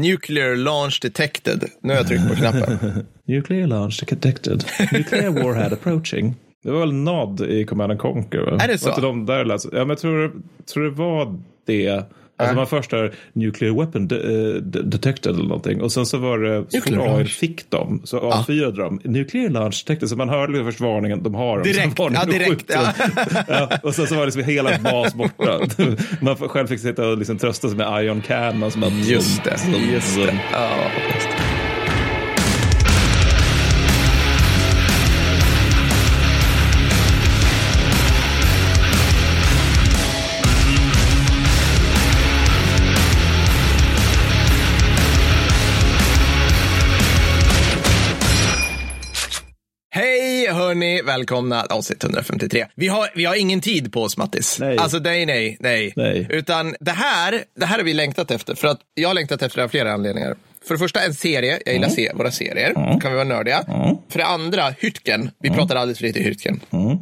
Nuclear launch detected. Nu har jag tryckt på knappen. Nuclear launch detected. Nuclear warhead approaching. Det var väl NOD i Command and Conquer? Va? Är det så? Var inte de där läste? Ja, men jag tror, tror det var det. Alltså man först har nuclear weapon de, eh, de, detected eller någonting och sen så var det Nuclear AI fick dem så avfyrade de nuclear launch detected så man hörde liksom först varningen de har dem. Direkt, ja, direkt, ja. ja. Och sen så var liksom hela bas borta. Man själv fick sitta och liksom trösta sig med Ion Cannon Just det. Just det. Ja, just det. Välkomna avsnitt 153. Vi har, vi har ingen tid på oss Mattis. Nej. Alltså nej, nej, nej, Nej. Utan det här, det här har vi längtat efter. För att jag har längtat efter det av flera anledningar. För det första en serie, jag gillar se våra serier. kan vi vara nördiga. För det andra, Hyrtgen. Vi pratar alldeles för lite Hyrtgen.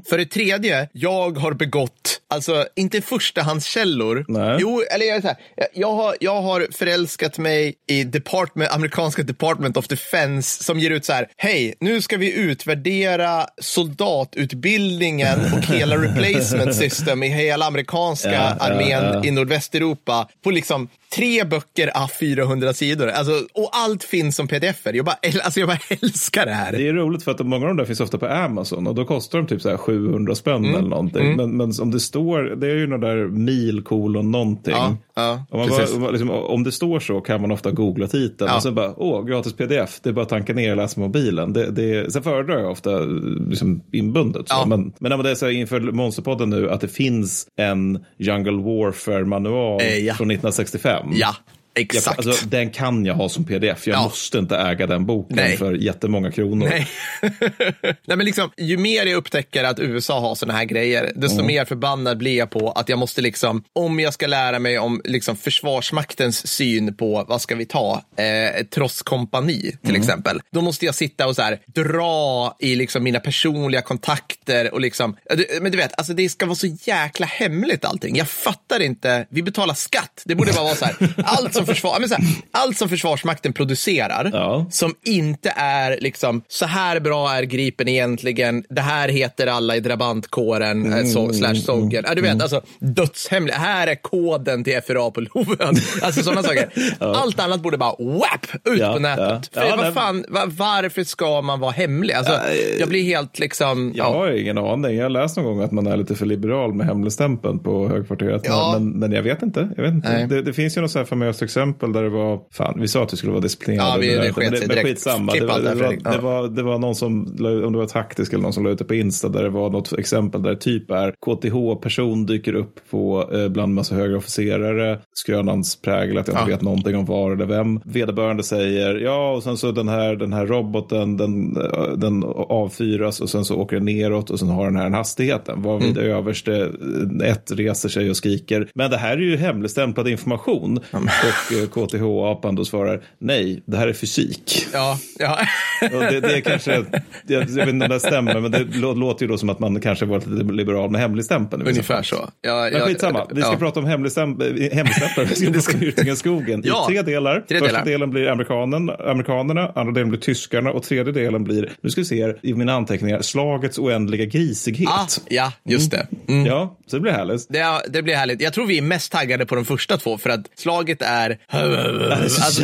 För det tredje, jag har begått, alltså inte förstahandskällor. Nej. Jo, eller jag, är så här, jag- har, jag har förälskat mig i department, amerikanska Department of Defense som ger ut så här, hej, nu ska vi utvärdera soldatutbildningen och hela replacement system i hela amerikanska Ja, ja, armén ja. i nordvästeuropa på liksom tre böcker a 400 sidor. Alltså, och allt finns som pdf-er. Jag bara, alltså, jag bara älskar det här. Det är roligt för att många av de där finns ofta på Amazon och då kostar de typ så här 700 spänn Mm. eller någonting. Men, men om det står, det är ju någon där mil kolon någonting. Ja, ja, man bara, liksom, om det står så kan man ofta googla titeln Ja. och sen bara, åh, gratis pdf, det är bara att tanka ner och läsa mobilen. Det, det, sen föredrar jag ofta liksom, inbundet. Ja. Men, men när man är så här inför Monsterpodden nu att det finns en Jungle Warfare-manual Eh, från 1965. Ja, Jag, exakt. alltså, den kan jag ha som pdf. Jag Ja. måste inte äga den boken Nej. för jättemånga kronor. Nej. Nej, men liksom, ju mer jag upptäcker att USA har såna här grejer, desto mer förbannad blir jag på att jag måste, liksom, om jag ska lära mig om liksom, Försvarsmaktens syn på, vad ska vi ta, eh, trosskompani till exempel, då måste jag sitta och så här, dra i liksom, mina personliga kontakter och liksom, men du vet, alltså, det ska vara så jäkla hemligt allting. Jag fattar inte, vi betalar skatt, det borde bara vara så här, allt som, försvar, ja, men så här, allt som Försvarsmakten producerar, Ja. som inte är liksom så här bra är Gripen egentligen. Det här heter alla i drabantkåren mm, so, slash Soggen. Ja, du vet, alltså dödshemligt. Här är koden till FRA på Lovön. Alltså sådana saker. Allt annat borde bara wap ut Ja, på nätet. ja. För Ja, vad fan, va, varför ska man vara hemlig? Alltså, jag blir helt liksom... Jag Ja. har ingen aning. Jag har läst någon gång att man är lite för liberal med hemligstämpeln på högkvarteret. Ja. Men, men jag vet inte. Jag vet inte. Det, det finns ju något så här famöst exempel där det var, fan vi sa att det skulle vara disciplinerade. Ja, vi- det men sket sig direkt. skitsamma. Det var, det det, var, det, var, det var någon som, om det var taktisk eller någon som la ut det på Insta där det var något exempel där det typ är KTH-person dyker upp på eh, bland massa högre officerare. Skrönans prägel att jag inte Ja. vet någonting om var eller vem. Vederbörande säger ja och sen så den här, den här roboten den, eh, den avfyras och sen så åker den neråt och sen har den här den hastigheten. Varvid Mm. överste eh, ett reser sig och skriker. Men det här är ju hemligstämplad information. Och eh, KTH-apan då svarar nej, det här är fysik. Ja, ja. Och det, det är kanske, jag, jag vet inte om det stämmer, men det lå- låter ju då som att man kanske var lite liberal med hemligstämpeln. i Ungefär så. Ja, Men skitsamma, vi ska ja. prata om hemligstämplar. vi ska prata om Hyrtingen skogen i Ja, tre delar. tre Första delar. delen blir amerikanen, amerikanerna, andra delen blir tyskarna och tredje delen blir, nu ska vi se i mina anteckningar, slagets oändliga grisighet. Ah, ja, just det. Mm. Ja, så det blir härligt. Det, det blir härligt. Jag tror vi är mest taggade på de första två för att slaget är... Alltså,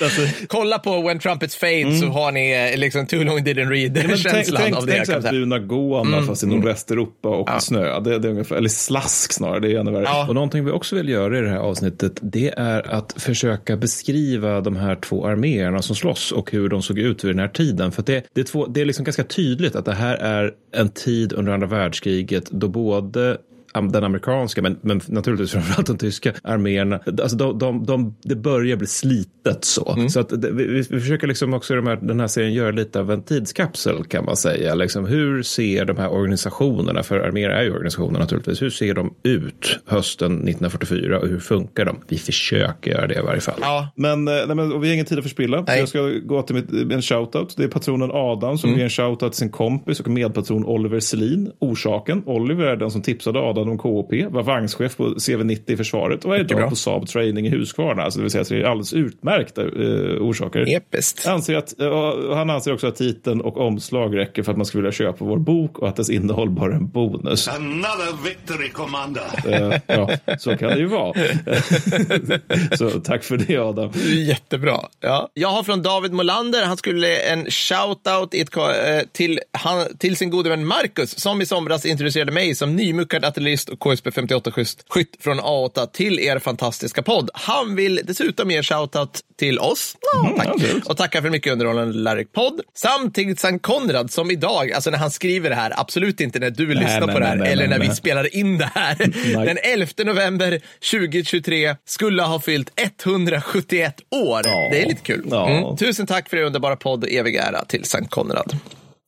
Alltså, kolla på When Trumpets Fade så har ni eh, liksom Too long didn't read men tänk känslan tänk, av det. tänk så här bruna gåna fast i nordvästeuropa och snö. Det, det är ungefär, eller slask snarare, det är ännu värre. Ja. Och någonting vi också vill göra i det här avsnittet det är att försöka beskriva de här två arméerna som slåss och hur de såg ut vid den här tiden. För det, det, är två, det är liksom ganska tydligt att det här är en tid under andra världskriget då både den amerikanska, men, men naturligtvis framförallt den tyska armén. Alltså de, de, de, det börjar bli slitet så. Så att det, vi, vi försöker liksom också i de här, den här serien göra lite av en tidskapsel kan man säga. Liksom, hur ser de här organisationerna, för arméer är ju organisationer naturligtvis, hur ser de ut hösten 1944 och hur funkar de? Vi försöker göra det i varje fall. Ja. Men, eh, nej, men och vi har ingen tid att förspilla. Nej. jag ska gå till mitt, en shoutout. Det är patronen Adam som ger en shoutout till sin kompis och medpatron Oliver Selin. Orsaken, Oliver är den som tipsade Adam Adam KP, var vagnschef på CV90 i försvaret och är idag på Saab Training i Huskvarna. Alltså det vill säga att det är alldeles utmärkta uh, orsaker. Episkt. Anser att, uh, han anser också att titeln och omslag räcker för att man skulle vilja köpa vår bok och att dess innehåll bara är en bonus. Another victory, commander! Uh, ja, så kan det ju vara. så tack för det Adam. Jättebra. Ja. Jag har från David Molander, han skulle en shout-out till, till sin gode vän Marcus som i somras introducerade mig som nymuckad artillerist och KSP 58-skytt från A8 till er fantastiska podd. Han vill dessutom ge shoutout till oss. Mm, tack. Och tackar för mycket underhållande Larry podd. Samtidigt Sankt Konrad som idag, alltså när han skriver det här, absolut inte när du nej, lyssnar nej, på det här nej, eller när vi spelar in det här. Den 11 november 2023 skulle ha fyllt 171 år. Ja. Det är lite kul. Mm. Tusen tack för er underbara podd och evig ära till Sankt Konrad.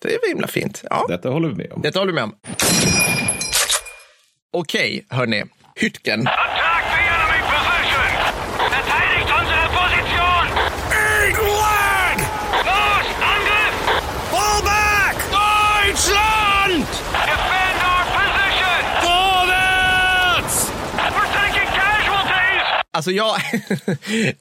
Det är himla fint. Ja. Detta håller vi med om. Detta håller vi med om. Okej, hörni. Hytken. Alltså jag,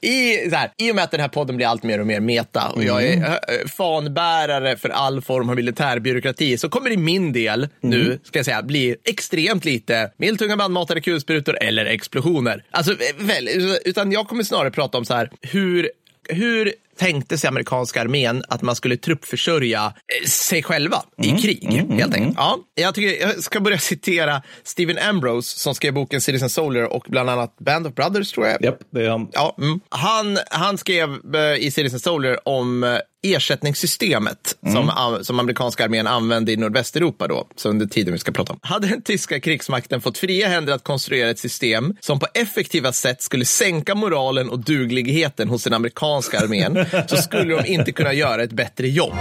i, så här, i och med att den här podden blir allt mer och mer meta och jag är mm. fanbärare för all form av militärbyråkrati så kommer i min del nu, mm. ska jag säga, bli extremt lite medeltunga bandmatade kulsprutor eller explosioner. Alltså, väl, utan jag kommer snarare prata om så här, hur, hur tänkte sig amerikanska armén att man skulle truppförsörja eh, sig själva mm, i krig, mm, helt enkelt. Ja, jag, tycker, jag ska börja citera Stephen Ambrose som skrev boken Citizen Soldier och bland annat Band of Brothers, tror jag. Japp, det är han. Ja, mm. han, han skrev eh, i Citizen Soldier om eh, ersättningssystemet mm. som, som amerikanska armén använde i nordvästeuropa då, så under tiden vi ska prata om. Hade den tyska krigsmakten fått fria händer att konstruera ett system som på effektiva sätt skulle sänka moralen och dugligheten hos den amerikanska armén så skulle de inte kunna göra ett bättre jobb.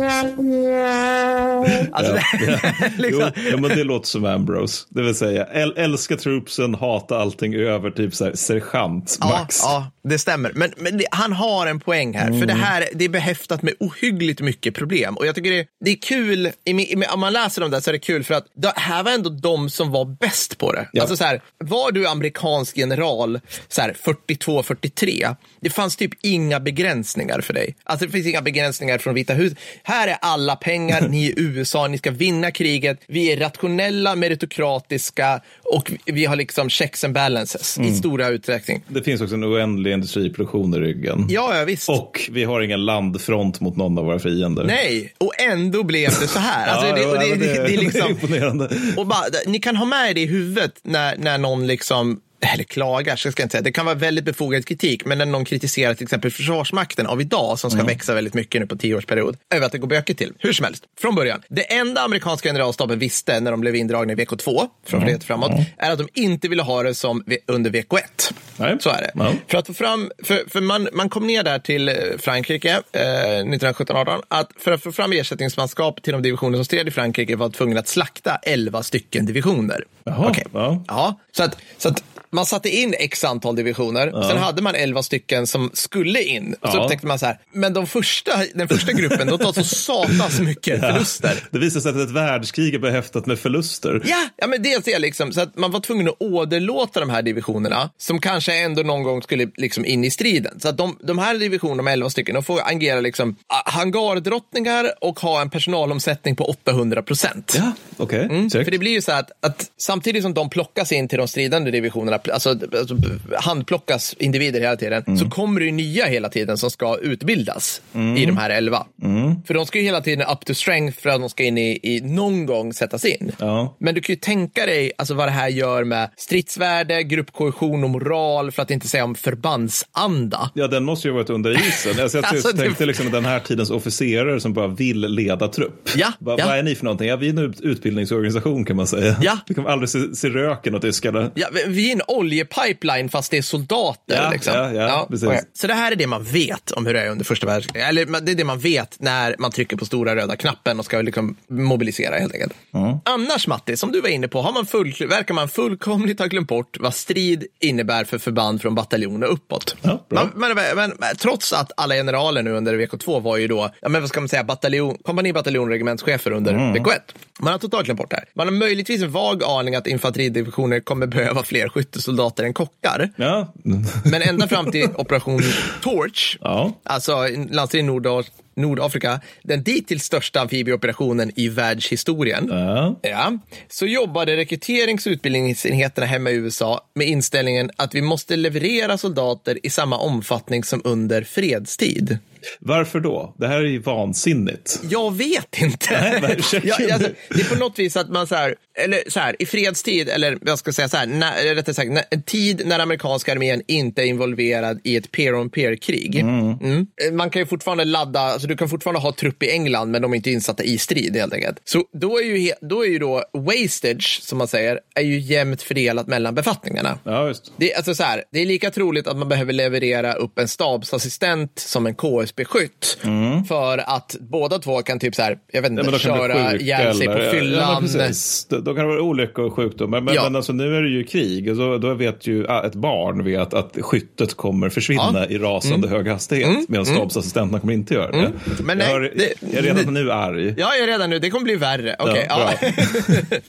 Alltså, ja, liksom. jo, ja, men det låter som Ambrose. Det vill säga, äl älska troopsen, hata allting över typ så här, sergeant, max. Ja, ja, det stämmer. Men, men det, han har en poäng här. Mm. För det mm. här det är behäftat med ohyggligt mycket problem. Och jag tycker det, det är kul, i, i, om man läser om det så är det kul för att det här var ändå de som var bäst på det. Ja. Alltså så här, var du amerikansk general 42-43, det fanns typ inga begränsningar för dig. Alltså det finns inga begränsningar från Vita huset. Här är alla pengar, ni är USA, ni ska vinna kriget. Vi är rationella, meritokratiska och vi har liksom checks and balances mm. i stora utsträckning. Det finns också en oändlig industriproduktion i ryggen. Ja, ja, visst. Och vi har ingen landfront mot någon av våra fiender. Nej, och ändå blev det så här. Alltså, ja, det, och det, det, det, det, är liksom, imponerande. Och bara, ni kan ha med det i huvudet när, när någon liksom eller klagar, så ska jag inte säga. Det kan vara väldigt befogad kritik, men när någon kritiserar till exempel Försvarsmakten av idag, som ska mm. växa väldigt mycket nu på tioårsperiod, över att det går böcker till. Hur som helst, från början. Det enda amerikanska generalstaben visste när de blev indragna i VK2, från mm. framåt, mm. är att de inte ville ha det som under VK1. Nej. Så är det. Mm. För att få fram, för, för man, man kom ner där till eh, Frankrike eh, 1917-18, att för att få fram ersättningsmanskap till de divisioner som stred i Frankrike var tvungen att slakta 11 stycken divisioner. Jaha, okay. ja. ja. Så att, så att man satte in x antal divisioner. Ja. Sen hade man 11 stycken som skulle in. Ja. Så upptäckte man så här, men de första, den första gruppen, de tar så satans mycket förluster. Det visade sig att ett världskrig är behäftat med förluster. Ja, ja men det liksom, så att man var tvungen att åderlåta de här divisionerna som kanske ändå någon gång skulle liksom in i striden. Så att de, de här divisionerna, de 11 stycken, de får agera liksom hangardrottningar och ha en personalomsättning på 800 procent. Ja, okej. Okay. Mm, för det blir ju så att, att samtidigt som de plockas in till de stridande divisionerna alltså, alltså handplockas individer hela tiden, mm. så kommer det ju nya hela tiden som ska utbildas mm. i de här elva. Mm. För de ska ju hela tiden up to strength för att de ska in i, i någon gång sättas in. Ja. Men du kan ju tänka dig alltså, vad det här gör med stridsvärde, gruppkohesion och moral, för att inte säga om förbandsanda. Ja, den måste ju ha varit under isen. Alltså, jag alltså, tänkte det... liksom den här tidens officerare som bara vill leda trupp. Ja, Va, ja. Vad är ni för någonting? Ja, vi är en utbildningsorganisation kan man säga. Ja. Vi kommer aldrig se, se röken av tyskarna. Ja, vi är en oljepipeline fast det är soldater. Ja, liksom. ja, ja, okej. Så det här är det man vet om hur det är under första världskriget. Eller det är det man vet när man trycker på stora röda knappen och ska liksom mobilisera helt enkelt. Annars Matti, som du var inne på, har man full, verkar man fullkomligt ha glömt bort vad strid innebär för förband från bataljon och uppåt. Ja, man, men, men, men, trots att alla generaler nu under VK2 var ju då, ja, men vad ska man säga, bataljon, kompani, bataljon, regementschefer under VK1. Man har totalt glömt bort det här. Man har möjligtvis en vag aning att infanteridivisioner kommer behöva fler skyttesoldater än kockar. Ja. Men ända fram till operation Torch, Ja. alltså landstrid i Nord Nordafrika, den dittills största amfibieoperationen i världshistorien. Ja. Ja, så jobbade rekryterings och utbildningsenheterna hemma i USA med inställningen att vi måste leverera soldater i samma omfattning som under fredstid. Varför då? Det här är ju vansinnigt. Jag vet inte. Nej, men försök ja, inte. alltså, det är på något vis att man så här, eller så här, i fredstid, eller jag ska säga så här, när, rättare sagt, när, en tid när amerikanska armén inte är involverad i ett peer-on-peer-krig. Mm. Man kan ju fortfarande ladda, alltså du kan fortfarande ha trupp i England, men de är inte insatta i strid helt enkelt. Så då är ju, då, är ju då wastage, som man säger, är ju jämnt fördelat mellan befattningarna. Ja, just. Det, är alltså så här, det är lika troligt att man behöver leverera upp en stabsassistent som en KSB-skytt. För att båda två kan typ så här, jag vet inte, Mm. Ja, köra ihjäl sig på Ja, fyllan. precis. Då, då kan det vara olyckor och sjukdomar. Men, Ja. men alltså, nu är det ju krig och då, då vet ju ett barn vet att skyttet kommer försvinna Ja. i rasande hög hastighet. Medan stabsassistenterna kommer inte göra det. Men jag, nej, hör, det- jag är redan nu arg. Ja, jag är redan nu. Det kommer bli värre. Okej, Ja, ja.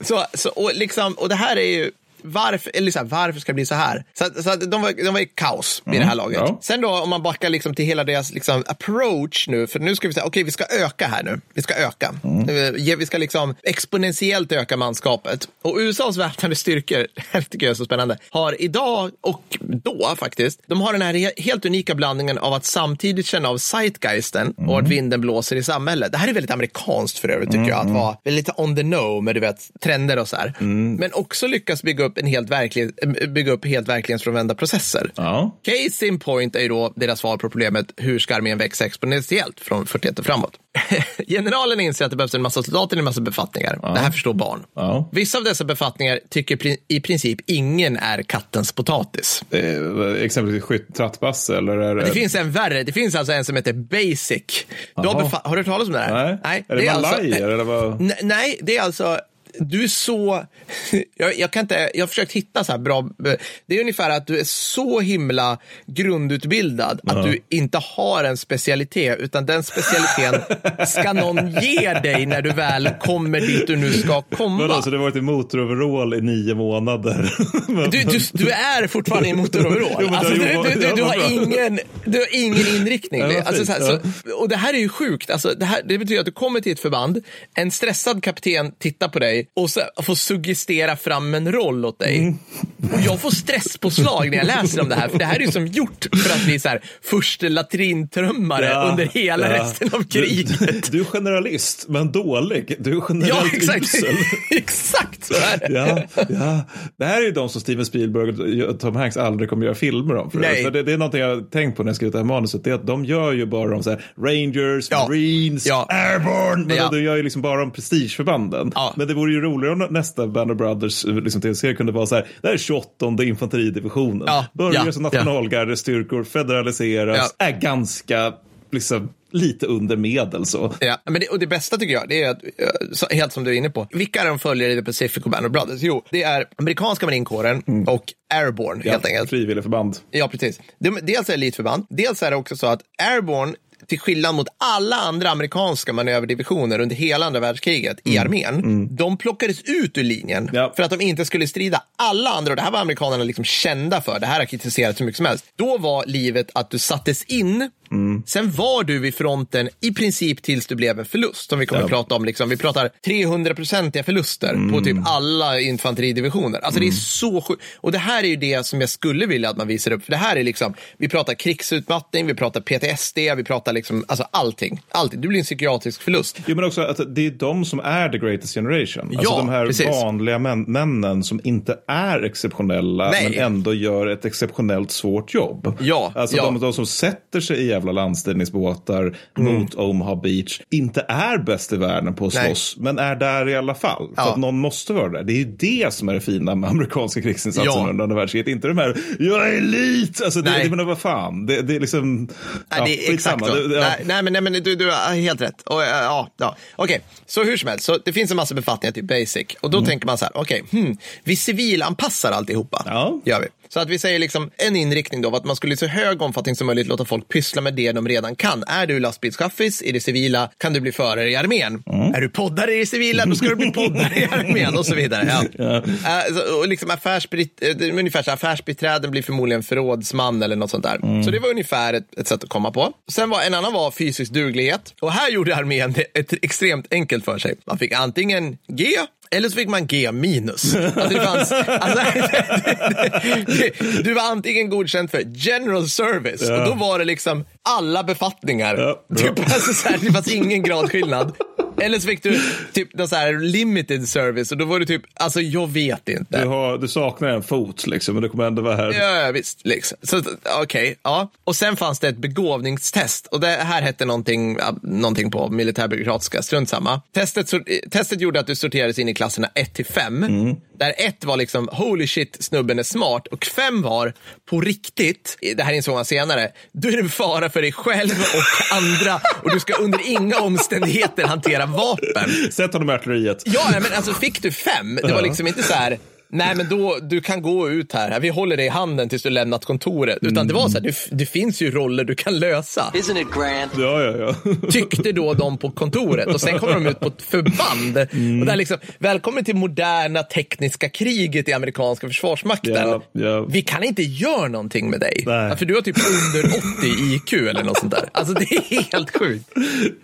så, så, och, liksom, och det här är ju varför, eller så här, varför ska det bli så här? Så, så att de, var, de var i kaos vid det här laget. ja. Sen då om man backar liksom till hela deras liksom, approach nu, för nu ska vi säga, okej vi ska öka här nu. Vi ska öka. Eh, Vi ska liksom exponentiellt öka manskapet. Och USAs väpnade styrkor, det tycker jag är så spännande, har idag och då faktiskt, de har den här he- helt unika blandningen av att samtidigt känna av zeitgeisten och att vinden blåser i samhället. Det här är väldigt amerikanskt för övrigt tycker jag, att vara lite on the know med du vet, trender och så här. Men också lyckas bygga upp, en helt verklig, eh, bygga upp helt verklighetsfrånvända processer. Ja. Case in point är ju då deras svar på problemet hur ska armén växa exponentiellt från 41 och framåt. Generalen inser att det behövs en massa soldater i en massa befattningar. Det här förstår barn. Ja. Vissa av dessa befattningar tycker i princip ingen är kattens potatis. Eh, exempelvis skytt, trattbasse eller? Är Det finns en värre. Det finns alltså en som heter Basic. Du har, du hört talas om det här? Nej. Är det malajer, eller vad? Nej, nej, det är alltså du är så... Jag, jag, kan inte, jag har försökt hitta så här bra... Det är ungefär att du är så himla grundutbildad att du inte har en specialitet, utan den specialiteten ska någon ge dig när du väl kommer dit du nu ska komma. Vadå, så du har varit i motoroverall i nio månader? Du, du, du är fortfarande i motoroverall. Alltså, du du, har ja, ingen, du har ingen inriktning. Ja, alltså, så här, så, och det här är ju sjukt. Alltså, det, här, det betyder att du kommer till ett förband, en stressad kapten tittar på dig och så får suggestera fram en roll åt dig. Mm. Och jag får stresspåslag när jag läser om det här, för det här är ju som gjort för att bli så här, första latrintrömmare Ja, under hela ja. resten av Du, kriget. du, du är generalist, men dålig. Du är Ja, generellt exakt. usel. exakt så är det. Ja, ja. Det här är ju de som Steven Spielberg och Tom Hanks aldrig kommer göra filmer om. För Nej. För det, det är någonting jag har tänkt på när jag skrivit det här manuset. Det är att de gör ju bara om så här, Rangers, Ja. Marines, Ja. Airborne. Men Ja. de gör ju liksom bara om prestigeförbanden. Ja. Men det vore ju roligare om nästa Band of Brothers liksom, tv-serie kunde vara så här. Det här är 28 infanteridivisionen. Ja. Börjar Ja. som nationalgardestyrkor, federaliseras, är ganska liksom lite under medel så. Ja, men det, och det bästa tycker jag, det är att, eh, helt som du är inne på, vilka är de följer i The Pacific och Band of Brothers? Jo, det är amerikanska marinkåren och Airborne helt enkelt. Frivilligförband. Ja, precis. De, dels är det elitförband, dels är det också så att Airborne till skillnad mot alla andra amerikanska manöverdivisioner under hela andra världskriget i armén, de plockades ut ur linjen Ja. för att de inte skulle strida. Alla andra, och det här var amerikanerna liksom kända för, det här har kritiserats hur mycket som helst. Då var livet att du sattes in, sen var du vid fronten i princip tills du blev en förlust, som vi kommer att prata om. Liksom. Vi pratar 300-procentiga förluster på typ alla infanteridivisioner. Alltså det är så sjukt. Och det här är ju det som jag skulle vilja att man visar upp. För det här är liksom, vi pratar krigsutmattning, vi pratar PTSD, vi pratar liksom, alltså allting. allting. Det blir en psykiatrisk förlust. Jo, men också att det är de som är the greatest generation. Alltså Ja, de här precis. vanliga män, männen som inte är exceptionella Nej. men ändå gör ett exceptionellt svårt jobb. Ja, Alltså ja. De, de som sätter sig i jävla landställningsbåtar mot Omaha Beach inte är bäst i världen på att Nej. slåss, men är där i alla fall. För Ja. att någon måste vara där. Det är ju det som är det fina med amerikanska krigsinsatsen Ja. under andra världskriget. Inte de här, jag är elit! Alltså, det, Nej. det, men vad fan, det, det är liksom... Nej, ja, det är exakt skitsamma. så. Det- ja. Nej, nej, men, nej, men du, du har helt rätt. Och, äh, ja, ja. Okej, så hur som helst, så det finns en massa befattningar till basic. Och då tänker man så här, okej, hmm, vi civilanpassar alltihopa. Ja. Gör vi. Så att vi säger liksom en inriktning då, att man skulle i så hög omfattning som möjligt låta folk pyssla med det de redan kan. Är du lastbilschaffis i det civila kan du bli förare i armén. Är du poddare i det civila, då ska du bli poddare i armén och så vidare. Ja. Äh, så, och liksom eh, ungefär så affärsbiträden blir förmodligen förrådsman eller något sånt där. Så det var ungefär ett, ett sätt att komma på. Sen var en annan var fysisk duglighet. Och här gjorde armén ett extremt enkelt för sig. Man fick antingen G eller så fick man G minus. Alltså det fanns, alltså, du var antingen godkänd för general service och då var det liksom alla befattningar. Ja, bra. typ, alltså, så här, det fanns ingen gradskillnad. Eller så fick du typ någon så här limited service och då var det typ, alltså jag vet inte. Du, har, du saknar en fot liksom, men det kommer ändå vara här. Ja, ja, visst. Liksom. Så okej, ja. Och sen fanns det ett begåvningstest och det här hette någonting, någonting på militärbyråkratiska, strunt samma. Testet, testet gjorde att du sorterades in i klasserna 1 till 5. Där 1 var liksom holy shit, snubben är smart och 5 var på riktigt, det här insåg man senare, du är en fara för dig själv och andra och du ska under inga omständigheter hantera vapen. Sätt honom i artilleriet. Ja, men alltså fick du fem, det var liksom inte så här, nej men då, du kan gå ut här, vi håller dig i handen tills du lämnat kontoret. Utan det var så här, det, det finns ju roller du kan lösa. Isn't it grand? Ja, ja, ja. Tyckte då de på kontoret och sen kommer de ut på ett förband. Och där liksom, välkommen till moderna tekniska kriget i amerikanska försvarsmakten. Ja, ja. Vi kan inte göra någonting med dig. Nej. För du har typ under 80 i IQ eller något sånt där. Alltså det är helt sjukt.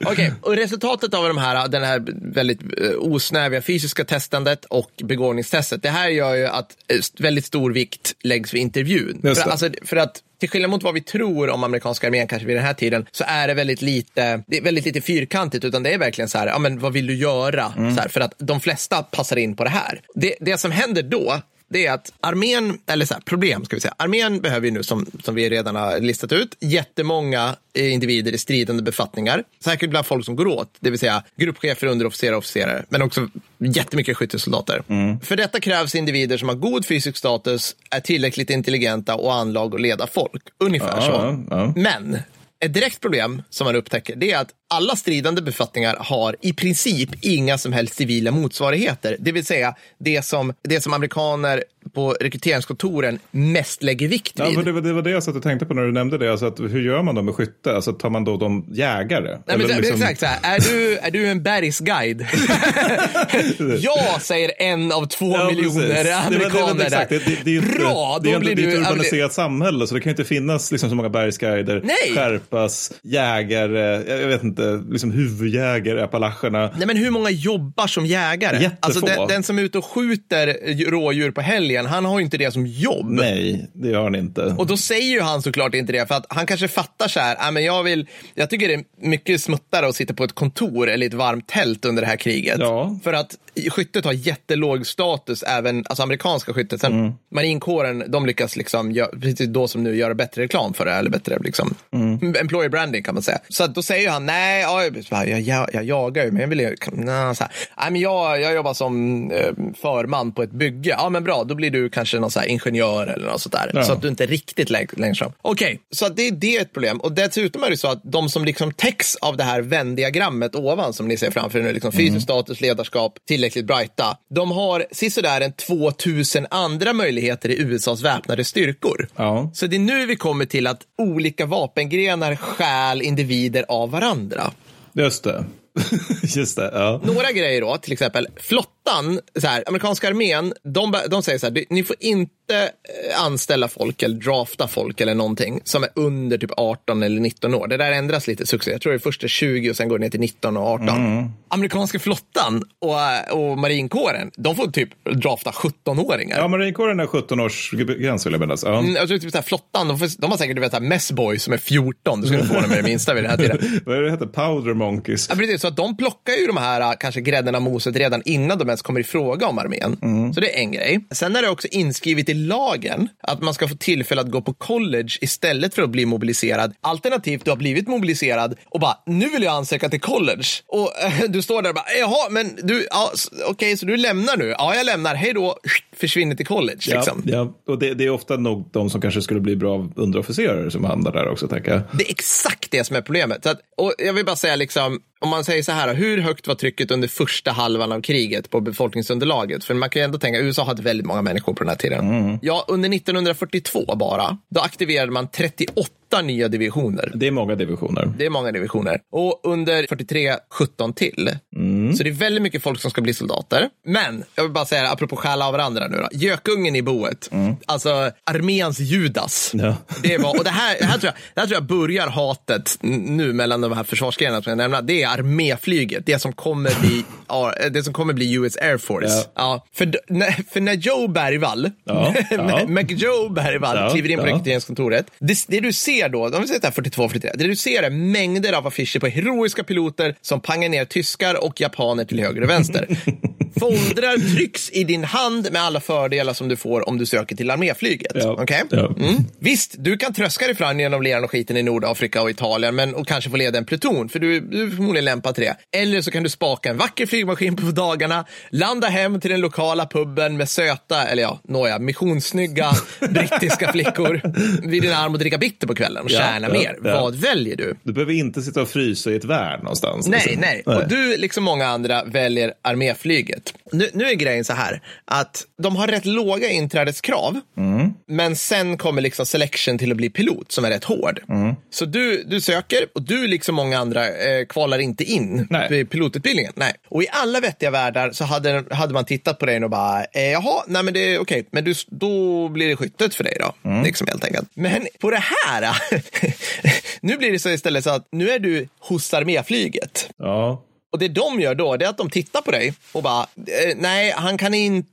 Okej, och resultatet av de här, den här väldigt eh, osnäviga fysiska testandet och begåvningstestet, det här gör ju att eh, väldigt stor vikt läggs vid intervjun. För, alltså, för att till skillnad mot vad vi tror om amerikanska armén kanske vid den här tiden, så är det väldigt lite, det är väldigt lite fyrkantigt, utan det är verkligen så här, ja men vad vill du göra? Så här, för att de flesta passar in på det här. Det, det som händer då, det är att armén, eller så här, problem ska vi säga, armén behöver ju nu som, som vi redan har listat ut jättemånga eh, individer i stridande befattningar. Säkert bland folk som går åt, det vill säga gruppchefer, underofficerare och officerare, men också jättemycket skyttesoldater. För detta krävs individer som har god fysisk status, är tillräckligt intelligenta och anlag att leda folk. Ungefär Ja, så. ja, ja. Men ett direkt problem som man upptäcker det är att alla stridande befattningar har i princip inga som helst civila motsvarigheter. Det vill säga det som, det som amerikaner på rekryteringskontoren mest lägger vikt Ja, vid. men det, var, det var det jag satt och tänkte på när du nämnde det. Alltså att, hur gör man då med skytte? Alltså, tar man då de jägare? Nej, men, liksom- Exakt så här, är du, är du en bergsguide? ja, säger en av två Ja, miljoner precis. Det amerikaner exakt. där. Det, det, det är Bra, det det ett ja, urbaniserat samhälle så det kan ju inte finnas liksom, så många bergsguider, Nej. skärpas, jägare, jag vet inte, liksom huvudjägare i Appalacherna. Nej, men hur många jobbar som jägare? Jättefå. Alltså, den, den som är ute och skjuter rådjur på helgen, han har ju inte det som jobb. Nej, det har han inte. Och då säger ju han såklart inte det, för att han kanske fattar så här, "Ah, men jag, vill, jag tycker det är mycket smuttare att sitta på ett kontor eller ett varmt tält under det här kriget. Ja. För att skyttet har jättelåg status, även alltså amerikanska skyttet. Sen Mm. marinkåren, de lyckas liksom, gö- precis då som nu, göra bättre reklam för det, eller bättre liksom, Mm. employer branding kan man säga. Så då säger han, nej, ja, jag, jag, jag, jag jagar ju, men jag vill ju, nej, så här, nej, men jag, jag jobbar som eh, förman på ett bygge. Ja, men bra, då blir du kanske någon så ingenjör eller något sånt där. Ja. Så att du inte riktigt läng- längst fram. Okej, så att det, det är ett problem. Och dessutom är det så att de som liksom täcks av det här Venn-diagrammet ovan som ni ser framför er nu, liksom fysisk status, ledarskap, tillräckligt brighta, de har sisådär en 2000 andra möjligheter i USAs väpnade styrkor. Ja. Så det är nu vi kommer till att olika vapengrenar stjäl individer av varandra. Just det. Just det, ja. Några grejer då, till exempel flottan, så här, amerikanska armén, de, de säger så här, ni får inte eh, anställa folk eller drafta folk eller någonting som är under typ 18 eller 19 år. Det där ändras lite successivt. Jag tror det är först är 20 och sen går det ner till 19 och 18. Amerikanska flottan och, och marinkåren, de får typ drafta 17-åringar. Ja, marinkåren är 17 års gräns vill jag minnas. Ja. Mm, Jag tror typ så här, flottan, de, de har säkert du vet, så här, messboy som är 14. Du skulle få dem med det minsta vid den här tiden. Vad är det det heter? Powder monkeys. Ja, precis, att de plockar ju de här äh, kanske grädden av moset redan innan de ens kommer i fråga om armén. Så det är en grej. Sen är det också inskrivet i lagen att man ska få tillfälle att gå på college istället för att bli mobiliserad. Alternativt, du har blivit mobiliserad och bara, nu vill jag ansöka till college. Och eh, du står där och bara, jaha, men du, ja, okej, så du lämnar nu? Ja, jag lämnar, hej då, försvinner till college. Liksom. Ja, ja. Och det, det är ofta nog de som kanske skulle bli bra underofficerare som hamnar där också, tänker jag. Det är exakt det som är problemet. Att, och jag vill bara säga, liksom, om man säger så här, hur högt var trycket under första halvan av kriget på befolkningsunderlaget? För man kan ju ändå tänka, USA hade väldigt många människor på den här tiden. Ja, under 1942 bara, då aktiverade man 38 nya divisioner. Det är många divisioner. Det är många divisioner. Och under 43, 17 till. Så det är väldigt mycket folk som ska bli soldater. Men, jag vill bara säga apropå stjäla av varandra nu då. Gökungen i boet, alltså arméns Judas. Ja. Det, var, och det, här, det, här tror jag, det här tror jag börjar hatet nu mellan de här försvarsgrenarna som jag nämnde. Det är arméflyget, det som kommer bli, ja, det som kommer bli US Air Force. Ja. för, d- när, för när Joe Bergvall, Ja, ja. McJoe Bergvall Ja, kliver in på ja. rekryteringskontoret. Det, det du ser då, om vi säger 42, 43, det du ser är mängder av affischer på heroiska piloter som pangar ner tyskar och japaner till höger och vänster. Foldrar trycks i din hand med alla fördelar som du får om du söker till arméflyget. Ja. Okej? Ja. Mm. Visst, du kan tröska dig fram genom leran och skiten i Nordafrika och Italien men, och kanske få leda en pluton, för du, du är förmodligen lämpad till det. Eller så kan du spaka en vacker flygmaskin på dagarna, landa hem till den lokala puben med söta, eller ja, nåja, missionssnygga brittiska flickor vid din arm och dricka bitter på kvällen och Ja, tjäna ja, mer. ja. Vad väljer du? Du behöver inte sitta och frysa i ett värn någonstans. Nej, liksom. nej. Och du, liksom många andra, väljer arméflyget. Nu, nu är grejen så här, att de har rätt låga inträdeskrav, men sen kommer liksom selection till att bli pilot som är rätt hård. Så du, du söker och du, liksom många andra, eh, kvalar inte in Nej. i pilotutbildningen. Nej. Och i alla vettiga världar så hade, hade man tittat på dig och bara, eh, jaha, nej men det är okej, men du, då blir det skyttet för dig då. Liksom helt enkelt. Men på det här, nu blir det så istället så att nu är du hos arméflyget. Ja. Och det de gör då, det är att de tittar på dig och bara, eh, nej, han kan inte,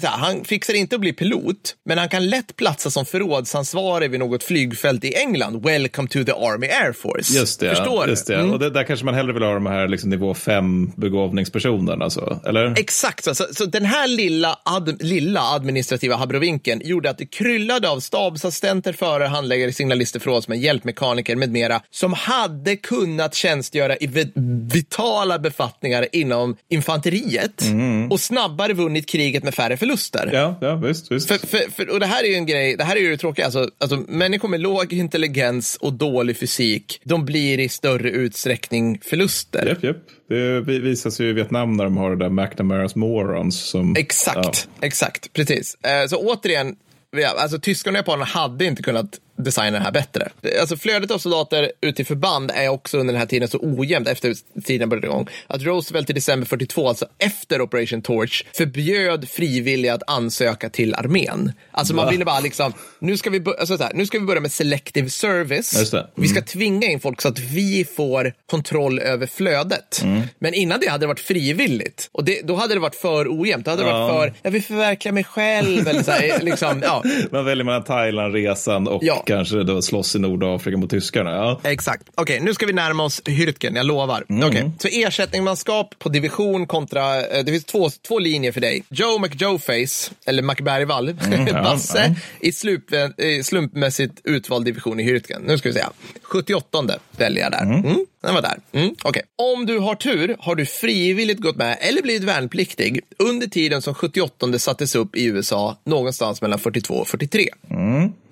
så här, han fixar inte att bli pilot, men han kan lätt platsa som förrådsansvarig vid något flygfält i England. Welcome to the Army Air Force. Just det. Förstår just det. Mm. Och det, där kanske man hellre vill ha de här liksom, nivå 5 begåvningspersonerna. Så, eller? Exakt, så, så, så den här lilla, ad, lilla administrativa habrovinken gjorde att det kryllade av stabsassistenter, förare, handläggare, signalister, förrådsmän, hjälpmekaniker med mera som hade kunnat tjänstgöra i vi- vitala befattningar inom infanteriet och snabbare vunnit kriget med färre förluster. Ja, ja visst. visst. För, för, för, och det här är ju en grej, det här är ju det tråkiga, alltså, alltså människor med låg intelligens och dålig fysik, de blir i större utsträckning förluster. Japp, japp. Det vi- visas ju i Vietnam när de har det där McNamara's Morons. Som, Exakt, exakt, precis. Eh, Så återigen, ja, alltså tyskarna och japanerna hade inte kunnat designa det här bättre. Alltså flödet av soldater ut till förband är också under den här tiden så ojämnt efter tiden började igång. Att Roosevelt i december 42, alltså efter Operation Torch, förbjöd frivilliga att ansöka till armén. Alltså man ville bara liksom, nu ska vi, alltså så här, nu ska vi börja med selective service. Det. Vi ska tvinga in folk så att vi får kontroll över flödet. Mm. Men innan det hade det varit frivilligt. Och det, då hade det varit för ojämnt. Då hade det varit Ja. för, jag vill förverkliga mig själv. Eller så här, liksom, ja. Man väljer mellan Thailandresan och Ja. Kanske då slåss i Nordafrika mot tyskarna. Ja. Exakt. Okej, nu ska vi närma oss Hürtgen, jag lovar. Mm. Okej, Så ersättningsmanskap på division kontra, eh, det finns två, två linjer för dig. Joe McJoeface, eller McBergvall, Mm, ja, Basse, ja. i slump, eh, slumpmässigt utvald division i Hürtgen. Nu ska vi se. 78 väljer jag där. Mm. Den var där. Mm. Okej. Om du har tur har du frivilligt gått med eller blivit värnpliktig under tiden som 78 sattes upp i USA någonstans mellan 42 och 43.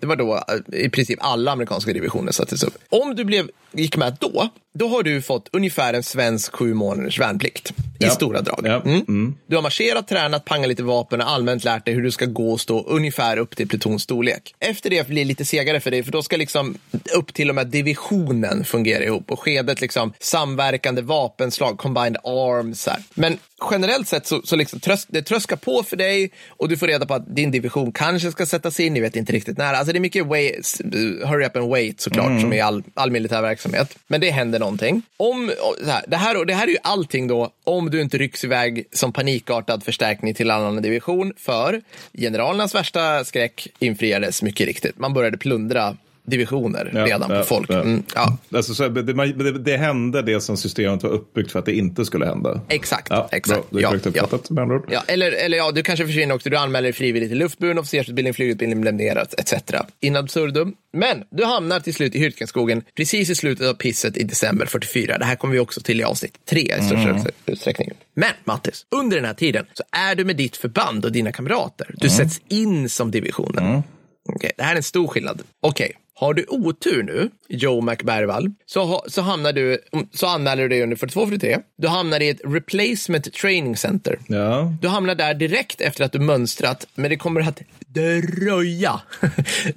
Det var då eh, i princip alla amerikanska divisioner sattes upp. Om du blev, gick med då, då har du fått ungefär en svensk sju månaders värnplikt i stora drag. Ja. Mm. Du har marscherat, tränat, pangat lite vapen och allmänt lärt dig hur du ska gå och stå ungefär upp till plutonstorlek. Efter det blir det lite segare för dig, för då ska liksom upp till och med divisionen fungera ihop och skedet liksom samverkande vapenslag, combined arms. Här. Men generellt sett så, så liksom trös, det tröskar på för dig och du får reda på att din division kanske ska sättas in, ni vet inte riktigt när. Alltså det är mycket wait, hurry up and wait såklart, som i all, all militär verksamhet. Men det händer någonting. Om, här, det, här, det här är ju allting då, om du inte rycks iväg som panikartad förstärkning till annan division, för generalernas värsta skräck infriades mycket riktigt. Man började plundra divisioner Ja, redan på folk. ja. Mm, ja. Alltså, så, det, det, det hände det som systemet var uppbyggt för att det inte skulle hända. Exakt, Ja, exakt. Bra, det är korrekt ja. uppfattat med andra ord. Ja, eller, eller ja, du kanske försvinner också. Du anmäler dig frivilligt till luftburen officersutbildning, flygutbildning, blämnerat etc. In absurdum. Men du hamnar till slut i Hyrkenskogen precis i slutet av pisset i december 44. Det här kommer vi också till i avsnitt tre i största utsträckning. Men Mattis, under den här tiden så är du med ditt förband och dina kamrater. Du sätts in som divisionen. Okej, det här är en stor skillnad. Okej, har du otur nu, Joe McBerval, så, ha, så, hamnar du, så anmäler du dig under 42-43. Du hamnar i ett replacement training center. Ja. Du hamnar där direkt efter att du mönstrat, men det kommer att dröja,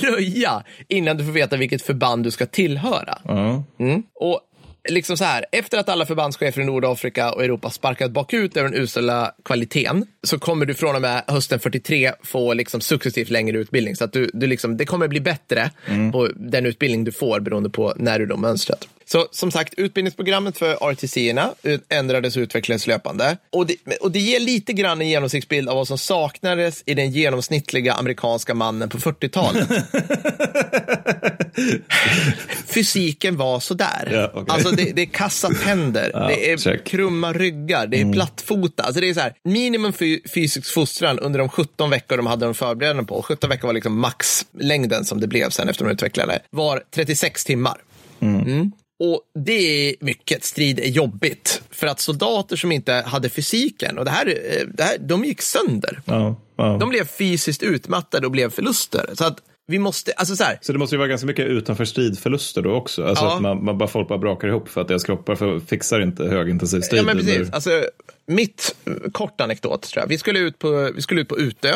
dröja innan du får veta vilket förband du ska tillhöra. Ja. Mm. Och liksom så här, efter att alla förbandschefer i Nordafrika och Europa sparkat bakut över den usla kvaliteten så kommer du från och med hösten 43 få liksom successivt längre utbildning. Så att du, du liksom, det kommer bli bättre på den utbildning du får beroende på när du då mönstrat. Så som sagt, utbildningsprogrammet för RTC-erna ändrades och utvecklades löpande. Och det, och det ger lite grann en genomsiktsbild av vad som saknades i den genomsnittliga amerikanska mannen på 40-talet. Fysiken var sådär. Ja, okej. Alltså det, det är kassa tänder, Ja, det är check. krumma ryggar, det är plattfota. Alltså det är så här, minimum fy, fysisk fostran under de 17 veckor de hade de förberedande på. 17 veckor var liksom maxlängden som det blev sen efter de utvecklade, var 36 timmar. Mm. Och det är mycket. Strid är jobbigt. För att soldater som inte hade fysiken, och det här, eh, det här de gick sönder. Ja, ja. De blev fysiskt utmattade och blev förluster. Så att vi måste, alltså så här, Så det måste ju vara ganska mycket utanför stridförluster då också. Alltså Ja. att man, man bara, folk bara brakar ihop för att deras kroppar för, fixar inte högintensiv strid. Ja, men precis. eller- Alltså, mitt eh, kort anekdot tror jag. Vi skulle ut på, vi skulle ut på Utö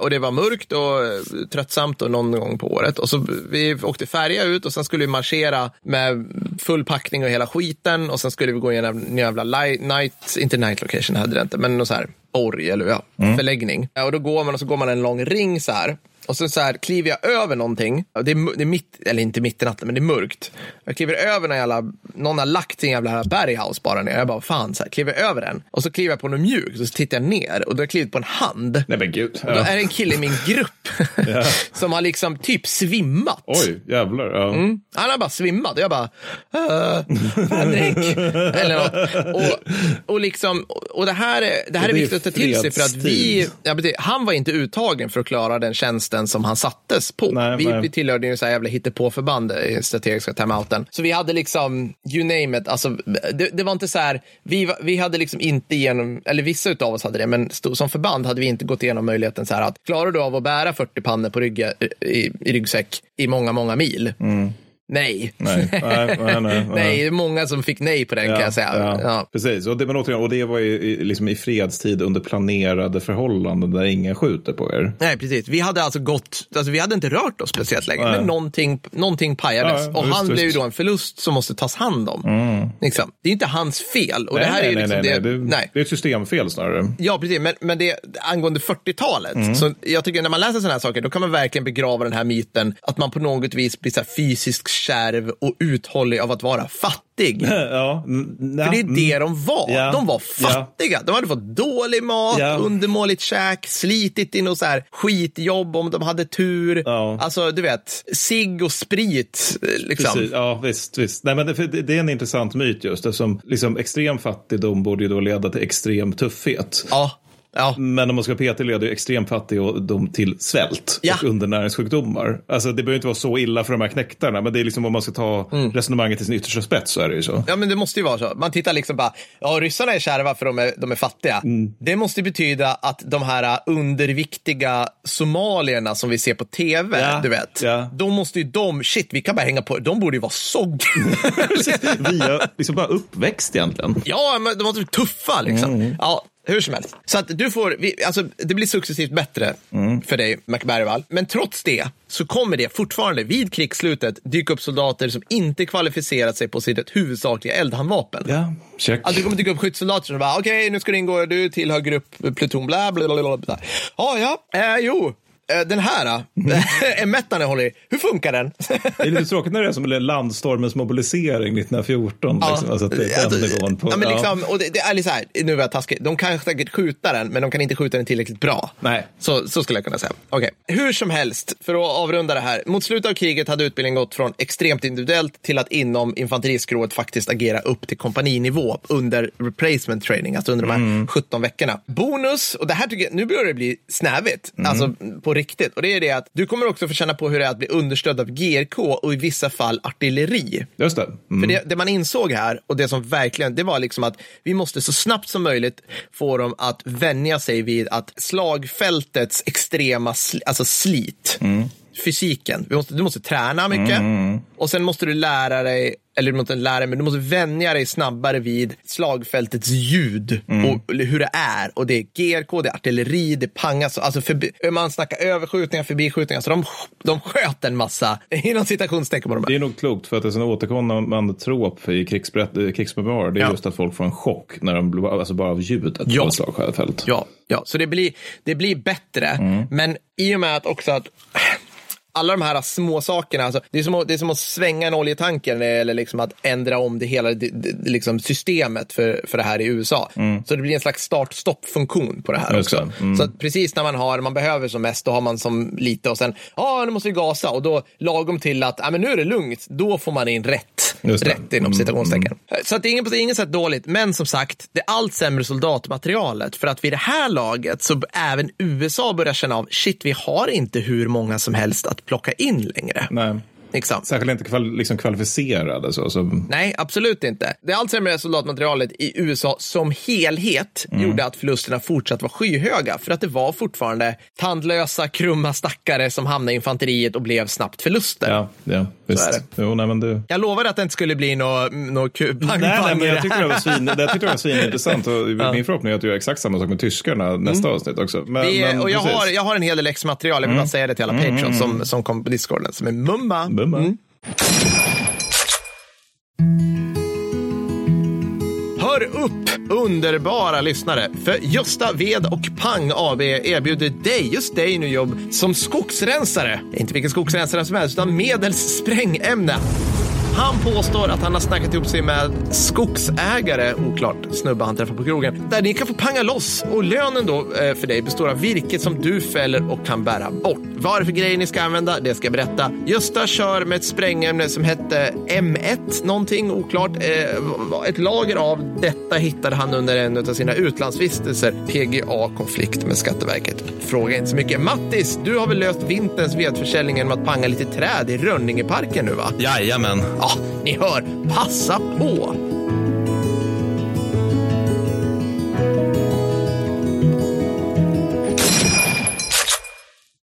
och det var mörkt och eh, tröttsamt och någon gång på året. Och så vi åkte färja ut och sen skulle vi marschera med full packning och hela skiten och sen skulle vi gå igenom en jävla li- night, inte night location hade det inte, men någon så här borg eller ja, förläggning. Ja, och då går man och så går man en lång ring så här. Och så, så här kliver jag över någonting. Det är, det är mitt, eller inte mitt i natten, men det är mörkt. Jag kliver över någon jävla, någon har lagt sin jävla berghouse bara ner. Jag bara, fan, så här, kliver över den. Och så kliver jag på något mjukt och så tittar jag ner och då har jag klivit på en hand. Nej men gud. Då Ja. är det en kille i min grupp som har liksom typ svimmat. Oj, jävlar. Ja. Mm. Han har bara svimmat och jag bara, äh, panik. Eller något. Och, och, liksom, och det här är, det här är det är viktigt att ta till sig för att vi, ja, han var inte uttagen för att klara den tjänsten som han sattes på. Nej, vi, nej. vi tillhörde ju så här jävla hittepåförband i strategiska timeouten. Så vi hade liksom, you name it, alltså, det, det var inte så här, vi, vi hade liksom inte genom, eller vissa av oss hade det, men som förband hade vi inte gått igenom möjligheten så här att klarar du av att bära 40 pannor på rygg, i, i ryggsäck i många, många mil? Nej. Nej, nej, nej, nej. nej, det är många som fick nej på den kan jag säga. Ja, Ja. Precis, och det, men återigen, och det var ju i- liksom i fredstid under planerade förhållanden där ingen skjuter på er. Nej, precis. Vi hade alltså gått, alltså vi hade inte rört oss speciellt länge, Nej. men någonting, någonting pajades. Ja, och visst, han blev ju då en förlust som måste tas hand om. Liksom. Det är inte hans fel. Och det här är ju nej, liksom nej, det, nej, det, nej. det är ett systemfel snarare. Ja, precis. Men, men det, angående 40-talet, Mm. så jag tycker när man läser sådana här saker, då kan man verkligen begrava den här myten att man på något vis blir så här fysiskt kärv och uthållig av att vara fattig. Ja, n- För det är mm. det de var. Ja. De var Ja. fattiga. De hade fått dålig mat, Ja. undermåligt käk, slitit i något så här skitjobb om de hade tur. Ja. Alltså, du vet, cigg och sprit. Liksom. Precis, ja, visst. visst. Nej, men det, det är en intressant myt just eftersom liksom, extrem fattigdom borde ju då leda till extrem tuffhet. Ja, ja. Men om man ska peta leder ju extrem fattigdom till svält Ja. och undernäringssjukdomar. Alltså det behöver inte vara så illa för de här knäktarna, men det är liksom om man ska ta Mm. resonemanget till sin yttersta spets så är det ju så. Ja, men det måste ju vara så. Man tittar liksom bara, ja, ryssarna är kärva för de är, de är fattiga. Mm. Det måste betyda att de här underviktiga somalierna som vi ser på tv, Ja, du vet, ja. de måste ju de, shit, vi kan bara hänga på, de borde ju vara sogg. Vi är liksom bara uppväxt egentligen. Ja, men de var typ tuffa liksom. Mm. Ja, hur som helst. Så att du får, vi, alltså, det blir successivt bättre Mm. för dig, McBergvall. Men trots det så kommer det fortfarande vid krigsslutet dyka upp soldater som inte kvalificerat sig på sitt huvudsakliga eldhandvapen. Ja, check. Alltså det kommer dyka upp skyttesoldater som bara, okej, nu ska du ingå, du tillhör grupp, pluton, bla, bla, bla, bla, bla. Ja, ja, eh, jo. Eh, den här då? M1 jag håller i, hur funkar den? Det är lite tråkigt när det är som landstormens mobilisering 1914. Ja. Liksom. Alltså, att det är den nivån på. ja, men ja. liksom, och det, det är lite så här, nu är jag taskig, de kan säkert skjuta den, men de kan inte skjuta den tillräckligt bra. Nej. Så, så skulle jag kunna säga. Okej. Hur som helst, för att avrunda det här. Mot slutet av kriget hade utbildningen gått från extremt individuellt till att inom infanteriskrået faktiskt agera upp till kompaninivå under replacement training, alltså under de här 17 veckorna. Bonus, och det här tycker jag, nu börjar det bli snävigt, alltså på riktigt. Och det är det att du kommer också få känna på hur det är att bli understödd av GRK och i vissa fall artilleri. Just det. Mm. För det, det man insåg här och det som verkligen, det var liksom att vi måste så snabbt som möjligt få dem att vänja sig vid att slagfältets extrema sl, alltså slit, fysiken, vi måste, du måste träna mycket och sen måste du lära dig eller du måste lära dig, men du måste vänja dig snabbare vid slagfältets ljud och hur det är. Och det är GRK, det är artilleri, det pangas. Alltså förbi, man snackar överskjutningar, förbikskjutningar. Så de, de sköt en massa, inom citationstecken på de Det är nog klokt för att det är en återkommande trop i krigsberätt- eh, krigsmemoarer. Det är Ja. just att folk får en chock när de, blir- alltså bara av ljudet Ja. på ett slagfält. Ja, ja, så det blir, det blir bättre. Men i och med att också att alla de här små sakerna, alltså, det, är som att, det är som att svänga en oljetanker eller liksom att ändra om det hela det, det, liksom systemet för, för det här i USA. Så det blir en slags start-stopp-funktion på det här också. Mm. Så precis när man har, man behöver som mest, då har man som lite och sen, ja, ah, nu måste vi gasa och då lagom till att, ja, men nu är det lugnt, då får man in rätt. Rätt inom citationstecken. Så att det är inget, på inget sätt dåligt, men som sagt, det är allt sämre soldatmaterialet. För att vid det här laget så även USA börjar känna av, shit, vi har inte hur många som helst att plocka in längre. Nej. Liksom. Särskilt inte kval, liksom kvalificerade. Så, så. Nej, absolut inte. Det allt sämre soldatmaterialet i USA som helhet Mm. gjorde att förlusterna fortsatt var skyhöga. För att det var fortfarande tandlösa, krumma stackare som hamnade i infanteriet och blev snabbt förluster. Ja, ja visst. det. Jo, nej, men det... Jag lovade att det inte skulle bli något nå pang, Nej, nej, men jag det tyckte det var, svin, jag tyckte det var svinintressant. Och Min förhoppning är att du gör exakt samma sak med tyskarna nästa avsnitt också. Men, Vi, men och jag precis. har, jag har en hel del extra material, jag vill bara säga det till alla patrons som, som kom på discorden, som är mumma. Bumma. Mm. Hör upp, underbara lyssnare! För Gösta Ved och Pang AB erbjuder dig, just dig nu jobb som skogsrensare. Inte vilken skogsrensare som helst, utan medels sprängämne. Han påstår att han har snackat ihop sig med skogsägare, oklart, snubbe han träffar på krogen, där ni kan få panga loss. Och lönen då eh, för dig består av virket som du fäller och kan bära bort. Vad är det för grejer ni ska använda? Det ska jag berätta. Gösta kör med ett sprängämne som hette M1, någonting oklart. Eh, ett lager av detta hittade han under en av sina utlandsvistelser. PGA-konflikt med Skatteverket. Fråga inte så mycket. Mattis, du har väl löst vinterns vedförsäljning genom att panga lite träd i Rönningeparken nu va? Jajamän. Ja, ni hör. Passa på!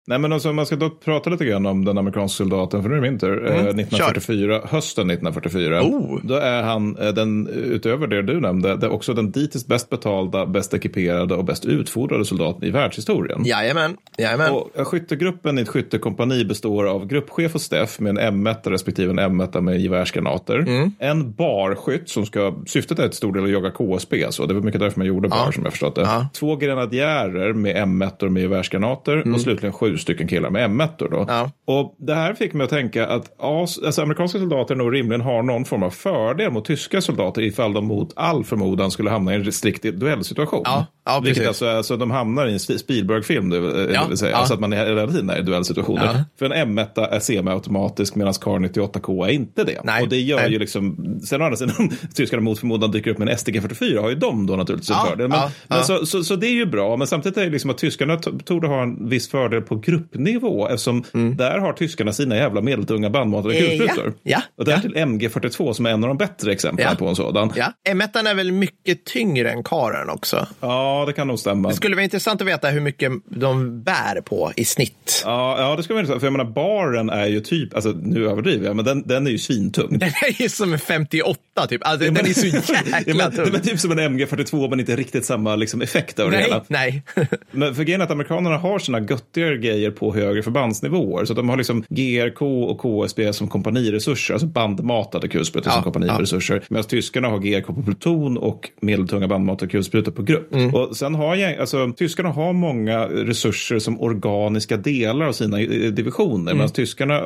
Nej, men alltså, man ska då prata lite grann om den amerikanska soldaten, för nu är det min tur. Eh, 1944, hösten 1944. Oh. Då är han, eh, den, utöver det du nämnde, det är också den dittills bäst betalda, bäst ekiperade och bäst utfodrade soldaten i världshistorien. Jajamän, jajamän. Och eh, skyttegruppen i ett skyttekompani består av gruppchef och Steff med en M1 respektive en M1 med gevärsgranater. Mm. En barskytt som ska, syftet är till stor del att jaga KSB, så det var mycket därför man gjorde bar som jag förstått det. Ja. Två grenadjärer med M1 med gevärsgranater och slutligen sju stycken killar med M1 då. Mm. Ja. Och det här fick mig att tänka att alltså, amerikanska soldater nog rimligen har någon form av fördel mot tyska soldater ifall de mot all förmodan skulle hamna i en strikt duellsituation. Ja, ja, Vilket alltså, alltså de hamnar i en Spielberg-film, det vill, Ja, säga. ja. Alltså att man är hela tiden är i duellsituationer. Ja. För en M1 är semiautomatisk medan Kar 98K är inte det. Nej, och det gör nej. ju liksom, sen å andra sidan, tyskarna mot förmodan dyker upp med en STG44 har ju de då naturligtvis en Ja, fördel. Men, men. Så, så, så det är ju bra, men samtidigt är det liksom att tyskarna torde ha en viss fördel på gruppnivå eftersom där har tyskarna sina jävla medeltunga bandmatade Mm. Eh, kulsprutor. ja, och därtill MG42 som är en av de bättre exemplen på en sådan. Ja. M1 är väl mycket tyngre än karen också. Ja, det kan nog stämma. Det skulle vara intressant att veta hur mycket de bär på i snitt. Ja, ja, det ska man inte För jag menar, baren är ju typ, alltså nu överdriver jag, men den, den är ju svintung. Den är ju som en 58 typ. Alltså, den är så Ja, jäkla men, det är tung. typ som en MG42 men inte riktigt samma liksom, effekt det Nej, hela. nej. Men för grejen är att amerikanerna har sina göttigare grejer på högre förbandsnivåer. Så att de har liksom GRK och KSB som kompaniresurser, alltså bandmatade kulsprutor Ja, som kompaniresurser. Medan tyskarna har GRK på pluton och medeltunga bandmatade kulsprutor på grupp. Mm. Och Och sen har jag, alltså, tyskarna har många resurser som organiska delar av sina eh, divisioner, medan tyskarna,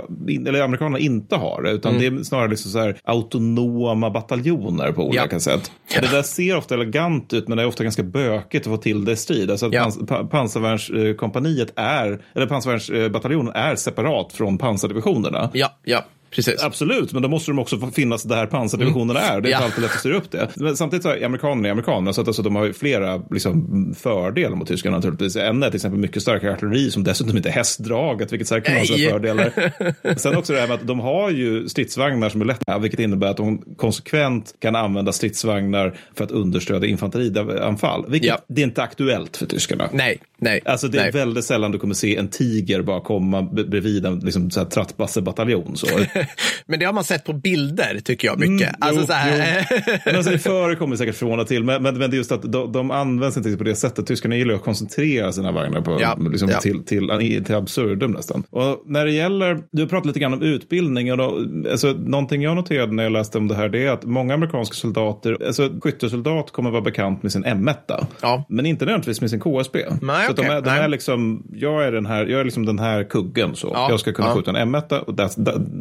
eller amerikanerna inte har det, utan det är snarare liksom så här autonoma bataljoner på olika Ja. sätt. Och det där ser ofta elegant ut, men det är ofta ganska bökigt att få till det i strid. Alltså att Ja. pans, pa, pansarvärnskompaniet är, eller pansarvärnsbataljonen är separat från pansardivisionerna. Ja, ja, precis. Absolut, men då måste de också finnas där pansardivisionerna är. Det är Mm. Ja. alltid lätt att styra upp det. Men samtidigt så är amerikanerna är amerikanerna, så att alltså, de har ju flera liksom, fördelar mot tyskarna naturligtvis. En är till exempel mycket starkare artilleri som dessutom inte är hästdraget, vilket säkert kan ha sina fördelar. Sen också det här med att de har ju stridsvagnar som är lätta, vilket innebär att de konsekvent kan använda stridsvagnar för att understödja infanterianfall. Vilket Ja. det är inte aktuellt för tyskarna. Nej, nej. Alltså det är nej. väldigt sällan du kommer se en tiger bara komma bredvid en liksom, så här, trattbassebataljon. Så. Men det har man sett på bilder, tycker jag, mycket. Mm, alltså jo, så här, Men alltså, det förekommer säkert från och till, men, men, men det är just att de, de används inte på det sättet. Tyskarna gillar att koncentrera sina vagnar på, Ja, liksom, ja. Till, till, till absurdum nästan. Och när det gäller, du pratar lite grann om utbildning. Och då, alltså, någonting jag noterade när jag läste om det här det är att många amerikanska soldater, alltså skyttesoldat kommer vara bekant med sin M1. Ja. Men inte nödvändigtvis med sin KSB. Nej, så att de är, de är liksom, jag är den här, jag är liksom den här kuggen så. Ja, Jag ska kunna ja. skjuta en M1 och det,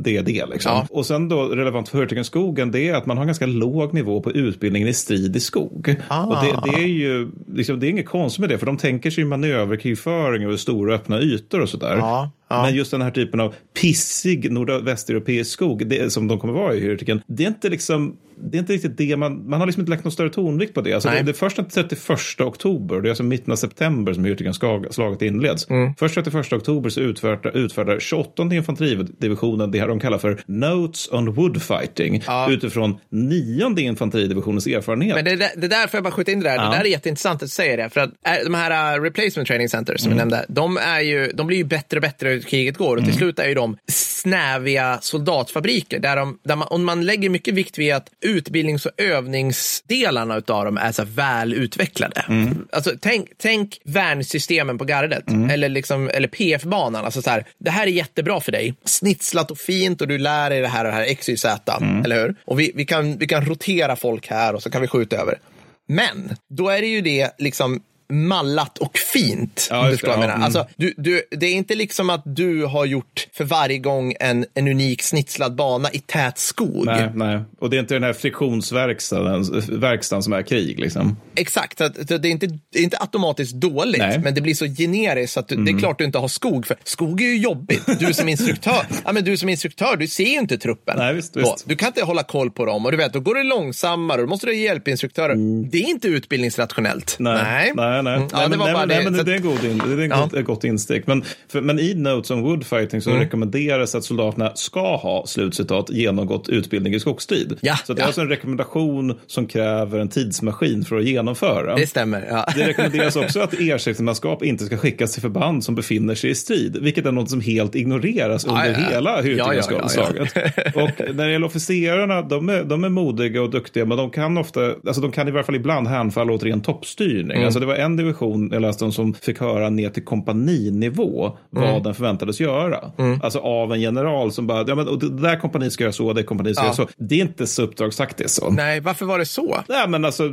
det är det liksom. Ja. Och sen då relevant för Hurtigenskogen det är att man har ganska låg nivå på utbildningen i strid i skog. Ah. Och det, det är ju liksom, det är inget konstigt med det för de tänker sig manöverkrigföring över stora öppna ytor och sådär. Ja, ja. Men just den här typen av pissig nordvästeuropeisk skog det, som de kommer vara i Hurtigen, det är inte liksom det är inte riktigt det man, man har liksom inte lagt någon större tonvikt på det. Alltså det, det är först den 31 oktober, det är alltså mitten av september som Hurtigen-slaget inleds. Mm. Först 31 oktober så utfärdar, utfärdar 28 infanteridivisionen det här de kallar för Notes on Woodfighting Ja. utifrån 9 infanteridivisionens erfarenhet. Men det, det där får jag bara skjuta in det där. Ja. Det där är jätteintressant att du säger det. För att är, de här uh, replacement training centers som Mm. jag nämnde, de, är ju, de blir ju bättre och bättre kriget går. Och till slut är ju de snäviga soldatfabriker. Där, de, där man, och man lägger mycket vikt vid att utbildnings och övningsdelarna av dem är så väl utvecklade. Mm. Alltså, tänk, tänk värnsystemen på gardet. Eller, liksom, eller PF-banan. Alltså, så här, det här är jättebra för dig. Snitslat och fint och du lär dig det här och det här X, Y, Z. Mm. Eller hur? Och vi, vi, kan, vi kan rotera folk här och så kan vi skjuta över. Men då är det ju det liksom mallat och fint. Ja, du Ja, menar. mm. Alltså, du, du, det är inte liksom att du har gjort för varje gång en, en unik snitslad bana i tät skog. Nej, nej. Och det är inte den här friktionsverkstaden verkstaden som är krig. Liksom. Exakt, det, är inte, det är inte automatiskt dåligt, Nej. Mm. men det blir så generiskt att du, det är klart du inte har skog. För skog är ju jobbigt. Du som instruktör, ja, men du som instruktör, du ser ju inte truppen. Nej, visst, visst. Du kan inte hålla koll på dem och du vet, då går det långsammare och då måste du ha hjälpinstruktörer. Det är inte utbildningsrationellt. Mm. Nej, nej, nej. Mm. Ja, nej, det men, var nej, bara men, nej, det. men Så det är en god, in, det är en Ja. god, ett gott instick. Men, för, men i Notes on Woodfighting så Mm. rekommenderas att soldaterna ska ha, slutcitat, genomgått utbildning i skogsstrid. Ja, så det är ja. alltså en rekommendation som kräver en tidsmaskin för att genomföra. Det stämmer. Ja. Det rekommenderas också att ersättningsmanskap inte ska skickas till förband som befinner sig i strid, vilket är något som helt ignoreras under hela Hurtigenslaget. Och när det gäller officerarna, de är, de är modiga och duktiga, men de kan ofta, alltså de kan i varje fall ibland hänfalla åt ren toppstyrning. Mm. Alltså det var en division jag läste om som fick höra ner till kompaninivå vad Mm. den förväntades göra. Alltså av en general som bara, ja men det där kompaniet ska göra så, det kompaniet ska Ja. göra så. Det är inte så uppdragsaktigt så. Nej, varför var det så? Nej, men alltså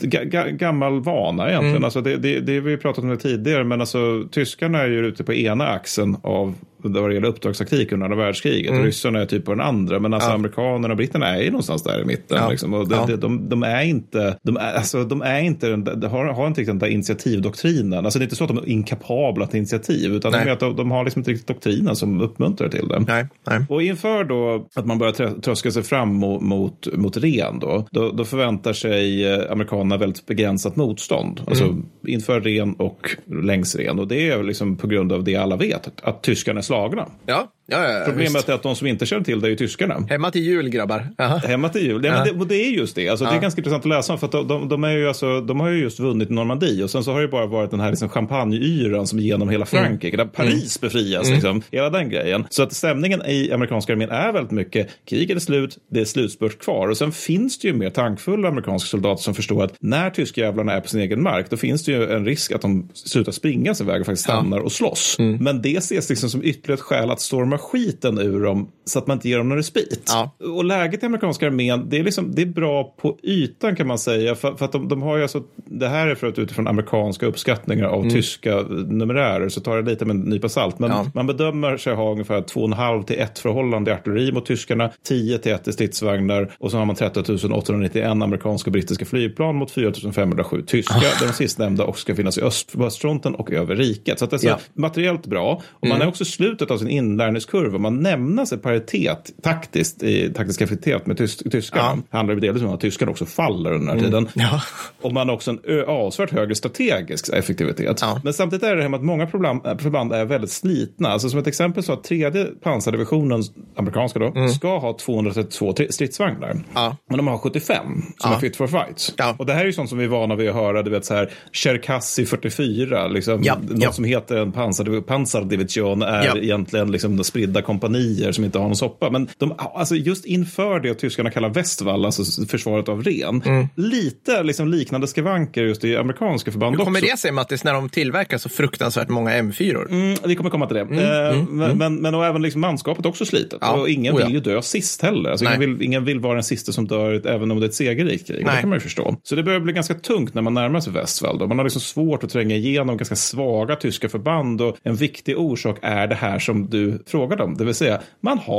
ga, ga, gammal vana egentligen. Alltså, det, det, det har vi pratat om det tidigare, men alltså, tyskarna är ju ute på ena axeln av vad det gäller uppdragstaktik under andra världskriget. Och ryssarna är typ på den andra. Men alltså Ja. amerikanerna och britterna är ju någonstans där i mitten. Ja. Liksom. Och det, Ja. det, de, de är inte, de är, alltså, de är inte den, de har, har inte riktigt den där initiativdoktrinen. Alltså det är inte så att de är inkapabla till initiativ, utan de, de, de har liksom inte riktigt doktrinen som uppmuntrar till det. Nej, nej. Och inför då att man börjar trö- tröska sig fram mot, mot, mot ren då, då, då förväntar sig eh, amerikanerna väldigt begränsat motstånd. Alltså inför ren och längs ren. Och det är liksom på grund av det alla vet, att, att tyskarna är slagna. Ja, ja, ja, Problemet visst. är att de som inte känner till det är ju tyskarna. Hemma till jul, grabbar. Jaha. Hemma till jul. Ja, det, det är just det. Alltså, Det är ganska intressant att läsa om. För de, de, de, är ju alltså, de har ju just vunnit Normandie. Och sen så har det bara varit den här liksom champagneyran som genom hela Frankrike. Där Paris befrias. Liksom, hela den grejen. Så att stämningen i amerikanska armén är väldigt mycket kriget är slut, det är slutspurt kvar. Och sen finns det ju mer tankfulla amerikanska soldater som förstår att när tyskjävlarna är på sin egen mark då finns det ju en risk att de slutar springa sin väg och faktiskt stannar och slåss. Men det ses liksom som ytterligare ett skäl att storma skiten ur dem så att man inte ger dem någon respit. Ja. Och läget i amerikanska armén, det är, liksom, det är bra på ytan kan man säga. För, för att de, de har ju alltså, det här är för att utifrån amerikanska uppskattningar av tyska numerärer så tar det lite med en nypa salt. Men Ja. man bedömer sig ha ungefär 2,5 till 1 förhållande i artilleri mot tyskarna, 10 till 1 i stridsvagnar och så har man 13 891 amerikanska och brittiska flygplan mot 4 507 tyska. Ah. De sistnämnda också ska finnas i öst, östfronten och över riket. Så att det är så Ja. Mm. materiellt bra. Och man är också slutet av sin inlärningskurva. Man nämner sig paritet taktiskt i taktisk effektivitet med tys tyskarna. Ja. Mm. Det handlar ju delvis om att tyskarna också faller under den här tiden. Ja. Och man har också en avsevärt högre strategisk effektivitet. Ja. Men samtidigt är det här med att många problem, äh, förband är väldigt slitna. Alltså som ett exempel så att tredje pansardivisionen, amerikanska då, ska ha 232 tri- stridsvagnar. Mm. Ja. Men de har 75 som är fit for fight. Och det här är ju sånt som vi är vana vid att höra, du vet så här, Cherkassy 44, liksom, något som heter en pansardiv- pansardivision är egentligen liksom spridda kompanier som inte någon soppa. Men de, alltså just inför det tyskarna kallar Westwall, alltså försvaret av Ren, lite liksom liknande skavanker just i amerikanska förband Mm. Hur kommer också. det sig det när de tillverkar så fruktansvärt många M4? Mm, vi kommer komma till det. Eh, men, men, men och även liksom manskapet också slitet. Ja. Och ingen Oh vill ju dö sist heller. Alltså ingen, vill, ingen vill vara den sista som dör även om det är ett segerrikt krig. Det kan man ju förstå. Så det börjar bli ganska tungt när man närmar sig Westfall. Då. Man har liksom svårt att tränga igenom ganska svaga tyska förband. Och en viktig orsak är det här som du frågade om. Det vill säga, man har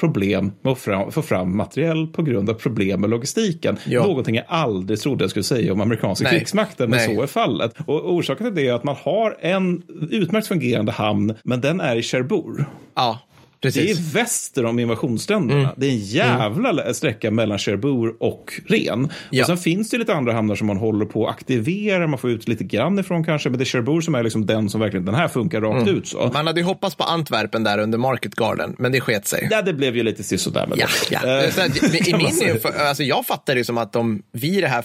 problem med att fram, få fram materiell på grund av problem med logistiken. Ja. Någonting jag aldrig trodde jag skulle säga om amerikanska Nej. krigsmakten, men Nej. så är fallet. Och orsaken till det är att man har en utmärkt fungerande hamn, men den är i Cherbourg. Ja, Det precis. är väster om invasionsstränderna. Mm. Det är en jävla sträcka mellan Cherbourg och Ren. Ja. Och sen finns det lite andra hamnar som man håller på att aktivera. Man får ut lite grann ifrån kanske. Men det är Cherbourg som är liksom den som verkligen, den här funkar rakt Mm. ut så. Man hade ju hoppats på Antwerpen där under Market Garden, men det sket sig. Ja, det blev ju lite sisådär med Ja, det. ja. Så att, I min alltså jag fattar det som att de, vi i det här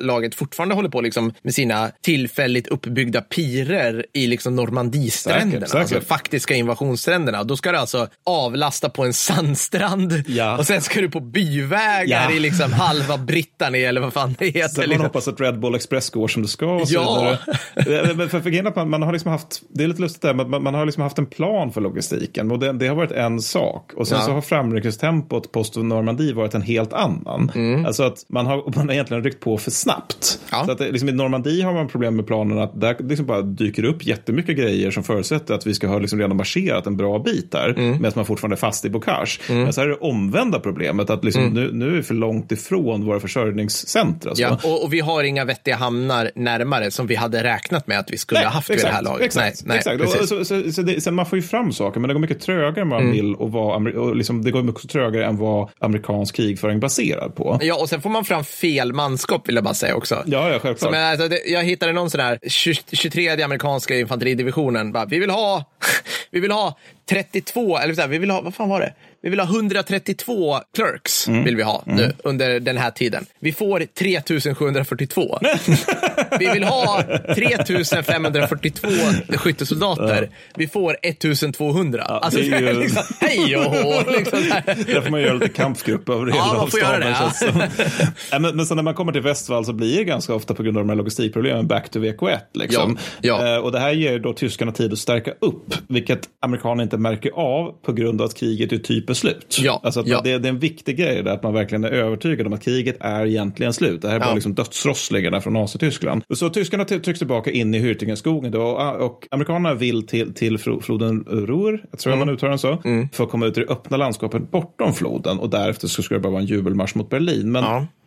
laget fortfarande håller på liksom med sina tillfälligt uppbyggda pirer i liksom Normandiestränderna, Säkert, säkert. alltså faktiska invasionsstränderna. Då ska du alltså avlasta på en sandstrand Ja. och sen ska du på byvägar Ja. i liksom halva Brittany eller vad fan det heter. Sen man Liksom. hoppas att Red Bull Express går som det ska och så Ja. vidare. Eh, Men för, för grejen är att man, man har liksom haft, det är lite lustigt där, men man, man har liksom haft en plan för logistiken och det, det har varit en sak. Och sen Ja. så har framryckningstempot post Normandie varit en helt annan. Alltså att man har, man har egentligen ryckt på för snabbt. Mm. Så att det, liksom, I Normandie har man problem med planen att där liksom bara dyker upp jättemycket grejer som förutsätter att vi ska ha liksom redan marscherat en bra bit där, Mm. Medan man fortfarande är fast i bocage. Men så här är det omvända problemet, att liksom, Mm. nu, nu är vi för långt ifrån våra försörjningscentra. Ja, och, och vi har inga vettiga hamnar närmare som vi hade räknat med att vi skulle ha haft vid det här laget. Exakt, nej, nej, exakt. Och, så, så, så det, sen man får ju fram saker, men det går mycket trögare än vad Mm. man vill och, vad, och liksom, det går mycket trögare än vad amerikansk krigföring baserad på. Ja, och sen får man fram fel manskap vill jag bara säga också. Ja, ja, självklart. Som alltså, det, jag hittade någon sån 20, 23 amerikanska infanteridivisionen. Bara, vi vill ha, vi vill ha 32, eller så här, vi vill ha, vad fan var det? Vi vill ha 132 clerks, Mm. vill vi ha nu under den här tiden. Vi får 3742. vi vill ha 3542 skyttesoldater. Vi får 1200. alltså, det är ju- liksom, hej och hå, liksom. Där får man göra lite kampgrupp över hela Ja, man får göra det, ja. men, men sen när man kommer till Västvall så blir det ganska ofta på grund av de här logistikproblemen back to VK1. Liksom. Ja, ja. Eh, och det här ger då tyskarna tid att stärka upp, vilket amerikanerna inte märker av på grund av att kriget är typ är slut. Ja, Alltså ja. det, det är en viktig grej där, att man verkligen är övertygad om att kriget är egentligen slut. Det här är bara Ja. liksom dödsrosslingarna från Nazityskland. Så tyskarna ty- trycks tillbaka in i Hürtingenskogen då, och, och amerikanerna vill till, till floden Ruhr, jag tror Mm. man uttalar den så, för att komma ut i det öppna landskapet bortom floden och därefter så ska det bara vara en jubelmarsch mot Berlin. Men.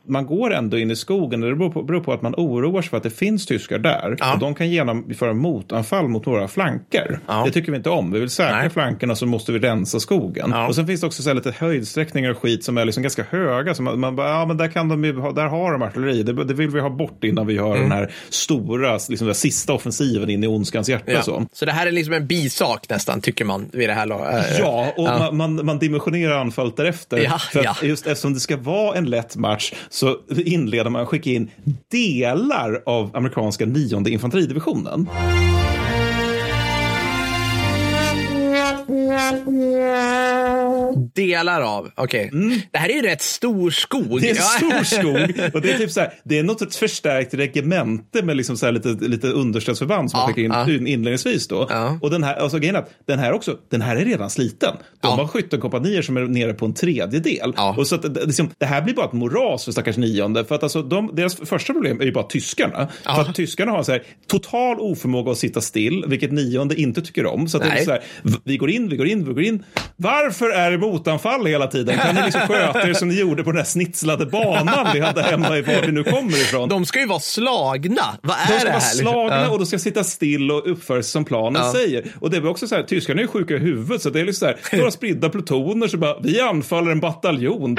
Man går ändå in i skogen och det beror på, beror på att man oroar sig för att det finns tyskar där Ja. och de kan genomföra motanfall mot våra flanker. Ja. Det tycker vi inte om. Vi vill säkra Nej. flankerna så måste vi rensa skogen. Ja. Och sen finns det också så lite höjdsträckningar och skit som är liksom ganska höga. Så man, man bara, ja men där, kan de där har de artilleri. Det, det vill vi ha bort innan vi gör den här stora, liksom den sista offensiven in i ondskans hjärta. Så. Så det här är liksom en bisak nästan, tycker man vid det här laget. Ja, och Man, man, man dimensionerar anfallet därefter. För. Just eftersom det ska vara en lätt match så inleder man att skicka in delar av amerikanska nionde infanteridivisionen. Delar av, okej. Det här är ju rätt stor skog. Mm. Det är en stor skog och det är typ så här, det är något ett förstärkt regemente med liksom så lite, lite understödsförband som Ja, man skickar in ja. in inledningsvis då. Ja. Och den här, alltså grejen att den här också, den här är redan sliten. De Ja. har skyttekompanier som är nere på en tredjedel. Ja. Och så att, det- liksom, det här blir bara ett moras för stackars nionde. För att alltså, de, deras första problem är ju bara tyskarna. Ja. För att tyskarna har så här, total oförmåga att sitta still, vilket nionde inte tycker om. Så att det är så här, vi går in, vi går in, vi går in. Varför är det motanfall hela tiden? Kan ni liksom sköta er som ni gjorde på den här snitslade banan vi hade hemma i var vi nu kommer ifrån? De ska ju vara slagna. Vad är De det ska här? vara liksom? slagna Ja. och de ska sitta still och uppföra sig som planen Ja. säger. Och det är också så här, tyskarna är ju sjuka i huvudet så det är liksom så här, några spridda plutoner så bara, vi anfaller en bataljon.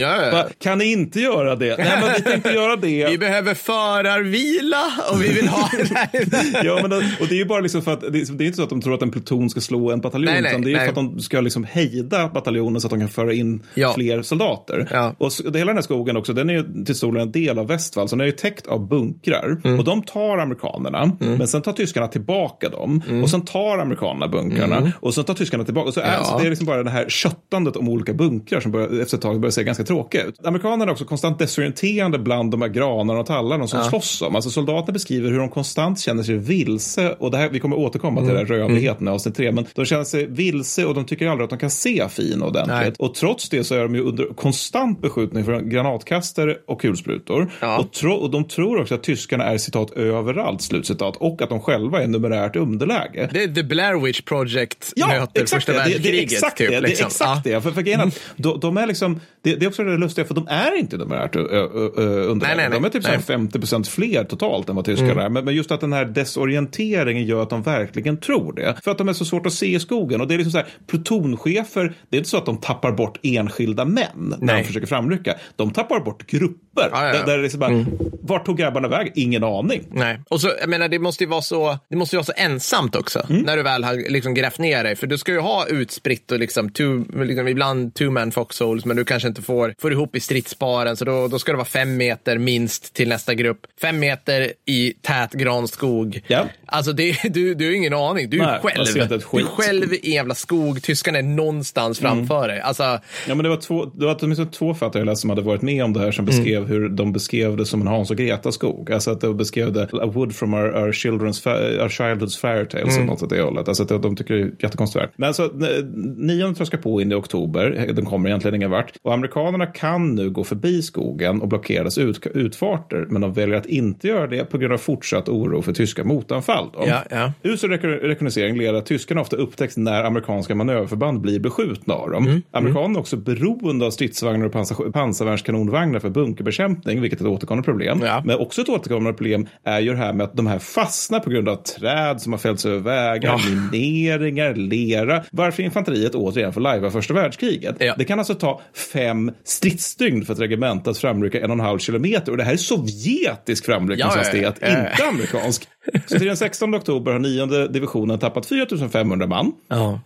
Ja. Bara, kan ni inte göra det? Nej, men vi tänkte göra det. Vi behöver förarvila och vi vill ha... Ja, men det, och det är ju bara liksom för att det är, det är inte så att de tror att en pluton ska slå en bataljon, Nej, nej, utan det är ju för att de ska liksom hejda bataljonen så att de kan föra in Ja. fler soldater. Ja. Och hela den här skogen också, den är ju till stor del en del av Västfall, så den är ju täckt av bunkrar. Mm. Och de tar amerikanerna, men sen tar tyskarna tillbaka dem. Och sen tar amerikanerna bunkrarna. Och sen tar tyskarna tillbaka. Och så är, Mm. Ja. så det är liksom bara det här köttandet om olika bunkrar som börjar, efter ett tag börjar se ganska tråkiga ut. Amerikanerna är också konstant desorienterande bland de här granarna och tallarna som slåss om. Alltså soldaterna beskriver hur de konstant känner sig vilse. Och det här, vi kommer återkomma till Mm. den här rövligheten i avsnitt tre. Men de känner sig vilse och de tycker aldrig att de kan se fin ordentligt. Nej. Och trots det så är de ju under konstant beskjutning från granatkastare och kulsprutor. Ja. Och, tro, och de tror också att tyskarna är citat överallt, slutcitat. Och att de själva är numerärt underläge. Det är The Blair Witch Project Ja, möter exakt första det. Det, det är världskriget. exakt typ, det. Det är liksom. exakt det. För, grejen de, de är liksom, det, det är också det lustiga, för de är inte numerärt underläge. De är typ Nej. 50 procent fler totalt än vad tyskarna är. Men, men just att den här desorienteringen gör att de verkligen tror det. För att de är så svårt att se i skogen. Och det är liksom så här, plutonchefer, det är inte så att de tappar bort enskilda män när Nej. de försöker framrycka. De tappar bort grupper. Ja, ja, ja. Där, där det är liksom bara, vart tog grabbarna väg? Ingen aning. Nej. Och så, jag menar, det måste ju vara så, det måste ju vara så ensamt också. Mm. När du väl har liksom grävt ner dig. För du ska ju ha utspritt och liksom, two, liksom ibland two man foxholes, men du kanske inte får, får ihop i stridsparen. Så då, då ska det vara fem meter minst till nästa grupp. Fem meter i tät granskog. Ja. Alltså, det, du, du har ingen aning. Du är Nej, själv. Du är själv i en jävla skog. Tyskarna är någonstans Mm. framför dig. Alltså, Ja, men det var, två, det var åtminstone två författare som hade varit med om det här som Mm. beskrev hur de beskrev det som en Hans och Greta-skog. Alltså att de beskrev det, a wood from our, our, children's, our childhood's fairy tales, Mm. något åt det hållet. Alltså att de- tycker det är jättekonstigt. Men alltså, n- nionde tröskar på in i oktober, den kommer egentligen ingen vart. Och amerikanerna kan nu gå förbi skogen och blockera dess ut, utfarter, men de väljer att inte göra det på grund av fortsatt oro för tyska motanfall. Ja, ja. Usel rek- rekognosering leder att tyskarna ofta upptäcks när amerikanska manöverförband blir beskjutna av dem. Amerikanerna är också beroende av stridsvagnar och pansar- pansarvärnskanonvagnar för bunkerbekämpning, vilket är ett återkommande problem. Ja. Men också ett återkommande problem är ju det här med att de här fastnar på grund av träd som har fällts över vägar, mineringar, lera. Varför infanteriet återigen får lajva första världskriget. Ja. Det kan alltså ta fem stridsdygn för ett regemente att framrycka en och en halv kilometer. Och det här är sovjetisk framryckningshastighet, Ja, ja, ja, ja. inte amerikansk. Så till den 16 oktober har nionde divisionen tappat 4 500 man. ja.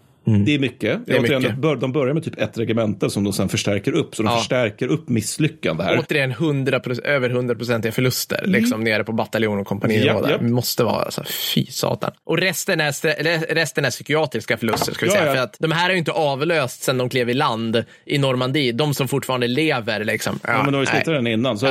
Det är mycket. Mm. Det är mycket. De börjar med typ ett regemente som de sen förstärker upp. Så de Ja. förstärker upp misslyckande här. Återigen 100, över 100-procentiga förluster liksom, nere på bataljon och. Mm. Där. japp. Det måste vara alltså, fy satan. Och resten är, resten är psykiatriska förluster, ska vi säga. ja. För att de här har ju inte avlöst sedan de klev i land i Normandie. De som fortfarande lever. Liksom. Ja, men de har ju slitit den innan. Så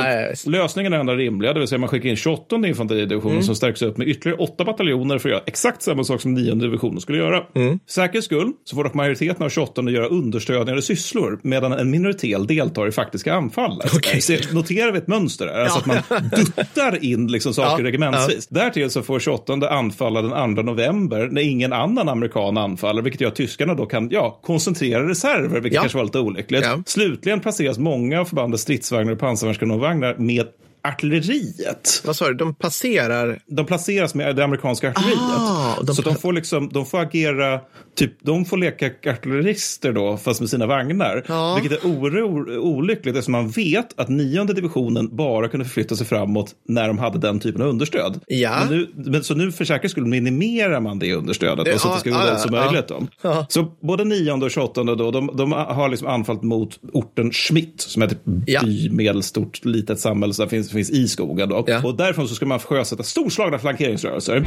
lösningen är den enda rimliga, det vill säga man skickar in 28 infanteridivisionen Mm. som stärks upp med ytterligare åtta bataljoner för att göra exakt samma sak som 9 divisionen skulle göra. Mm. För säkerhets skull så får dock majoriteten av 28 att göra understödjande sysslor medan en minoritet deltar i faktiska anfall. Alltså, Okej. så Noterar vi ett mönster? Alltså Ja. att man duttar in liksom saker Ja, regementsvis. Därtill så får 28 anfalla den 2 november när ingen annan amerikan anfaller, vilket gör att tyskarna då kan ja, koncentrera reserver, vilket Ja. kanske var lite olyckligt. Ja. Slutligen placeras många av förbandets stridsvagnar och pansarvärnskanonvagnar med artilleriet. Vad sa du? De passerar... De placeras med det amerikanska artilleriet. Ah, de- så de får, liksom, de får agera, typ, de får leka artillerister då, fast med sina vagnar. Ja. Vilket är oro, olyckligt eftersom man vet att nionde divisionen bara kunde förflytta sig framåt när de hade den typen av understöd. Ja. Men nu, men, så nu för säkerhets skull minimerar man det understödet Det- så att det ska gå så ja. möjligt. Ja. Så både nionde och tjugoåttonde då, de, de har liksom anfallit mot orten Schmidt som är ett Ja. by, medelstort, litet samhälle som finns, finns i skogen. Då. Ja. Och därifrån så ska man sjösätta storslagna flankeringsrörelser.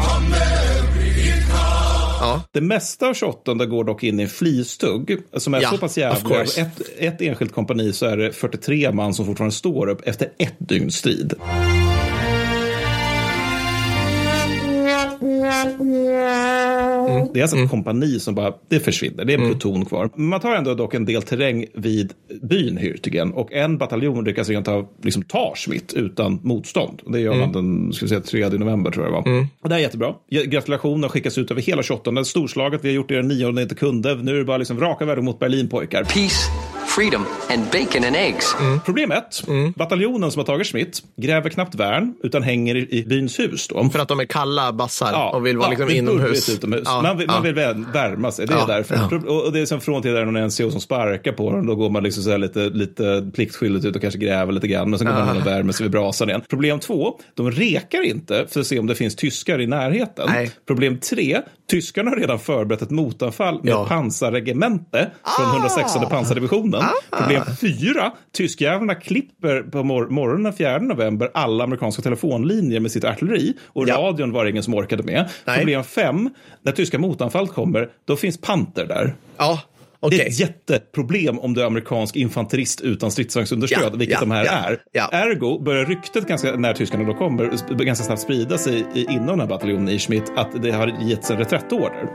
Ja. Det mesta av 28 går dock in i en flistugg som är Ja, så pass jävla. Ett, ett enskilt kompani så är det 43 man som fortfarande står upp efter ett dygns strid. Det är alltså ett kompani som bara, det försvinner, det är en pluton kvar. Man tar ändå dock en del terräng vid byn Hürtigen och en bataljon lyckas rent av liksom ta Schmidt utan motstånd. Och Det gör man den ska vi säga, 3 november tror jag det var. Och det är jättebra. Gratulationer skickas ut över hela 28. Det är storslaget, vi har gjort det den 9 inte kunde. Nu är det bara liksom raka vägen mot Berlin pojkar. Peace, freedom, and bacon and eggs. Problem ett, bataljonen som har tagit Schmidt gräver knappt värn utan hänger i, i byns hus. Då. För att de är kalla bassar och vill vara liksom det är inomhus. utomhus. Ja, man vill, man ja. vill vä- värma sig, det är Ja, därför. ja. Och det är som från till där någon NCO som sparkar på den, då går man liksom så här lite, lite pliktskyldigt ut och kanske gräver lite grann, men sen går man in och värmer sig vid brasan igen. Problem två, de rekar inte för att se om det finns tyskar i närheten. Nej. Problem tre, tyskarna har redan förberett ett motanfall med Ja. pansarregemente från 116 pansardivisionen. Problem fyra, tyskjävlarna klipper på mor- morgonen den 4 november alla amerikanska telefonlinjer med sitt artilleri och Ja. radion var det ingen som orkade med. Nej. Problem fem, när tyska motanfall kommer, då finns panter där. Ja, Det okej. är ett jätteproblem om du är amerikansk infanterist utan stridsvagnsunderstöd, Ja, vilket ja, de här ja, är. ja. Ergo börjar ryktet, ganska, när tyskarna då kommer, ganska snabbt sprida sig inom den här bataljonen i Schmidt att det har getts en reträttorder.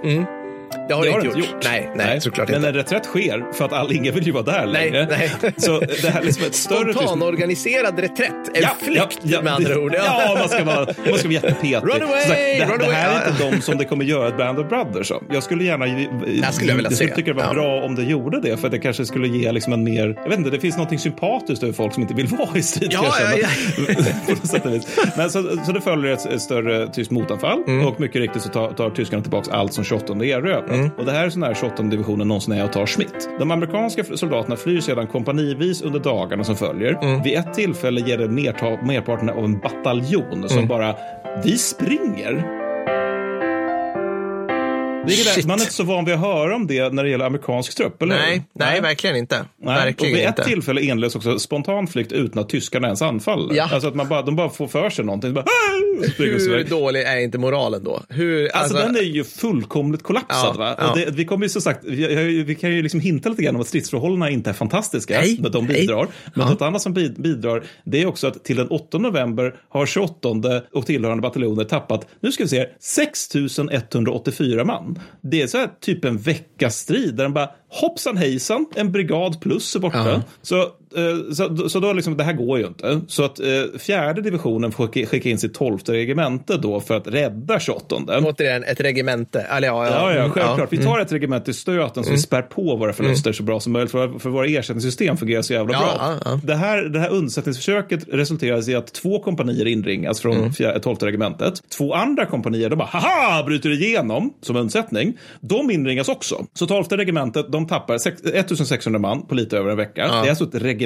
Det har det inte gjort. Nej, nej, såklart Men inte. en reträtt sker för att all, ingen vill ju vara där Nej, längre. nej. Så det här är liksom ett större... Spontan organiserad reträtt. En flykt med andra ord. Ja, man ska vara, man ska vara jättepetig. Run away, det, run det här är inte de som det kommer göra ett Band of Brothers av. Jag skulle gärna... Jag skulle jag vilja se. tycka det var Ja. bra om det gjorde det, för det kanske skulle ge liksom en mer... Jag vet inte, det finns något sympatiskt över folk som inte vill vara i strid. Ja, ja, vis. Men så, så det följer ett, ett större tyskt motanfall Mm. och mycket riktigt så tar, tar tyskarna tillbaka allt som 28 erövrat. Mm. Och det här är så nära 28 divisionen någonsin är att ta Schmidt. De amerikanska soldaterna flyr sedan kompanivis under dagarna som följer. Mm. Vid ett tillfälle ger det merparten av en bataljon som Mm. bara, vi springer. Är, man är inte så van vid att höra om det när det gäller amerikansk trupp, eller hur? Nej, nej, verkligen inte. Nej, Verkligen och vid inte. ett tillfälle inleds också spontan flykt utan att tyskarna ens anfaller. Ja. Alltså att man bara, de bara får för sig någonting. Bara, Hur dålig är inte moralen då? Hur, Alltså, den är ju fullkomligt kollapsad. Ja, va? ja. Det, vi kommer ju som sagt, vi, vi kan ju liksom hinta lite grann om att stridsförhållandena inte är fantastiska. Nej, men de nej. bidrar. Men Ja. något annat som bid- bidrar, det är också att till den 8 november har 28 och tillhörande bataljoner tappat, nu ska vi se, 6184 man. Det är så här typ en veckas strid där de bara hoppsan hejsan, en brigad plus är borta. Så, så, så då liksom, det här går ju inte. Så att eh, fjärde divisionen får skicka, skicka in sitt tolfte regemente då för att rädda 28. Återigen, ett regemente. Eller ja, Ja, ja, mm, självklart. Vi tar ett regemente i stöten så vi spär på våra förluster så bra som möjligt. För, för våra ersättningssystem fungerar så jävla Ja, bra. ja, ja. Det, här, det här undsättningsförsöket resulterar i att två kompanier inringas från Mm. fjär- 12 regementet. Två andra kompanier, de bara haha, bryter igenom som undsättning. De inringas också. Så 12 regementet, de tappar sex- 1600 man på lite över en vecka. Det är alltså ett regemente.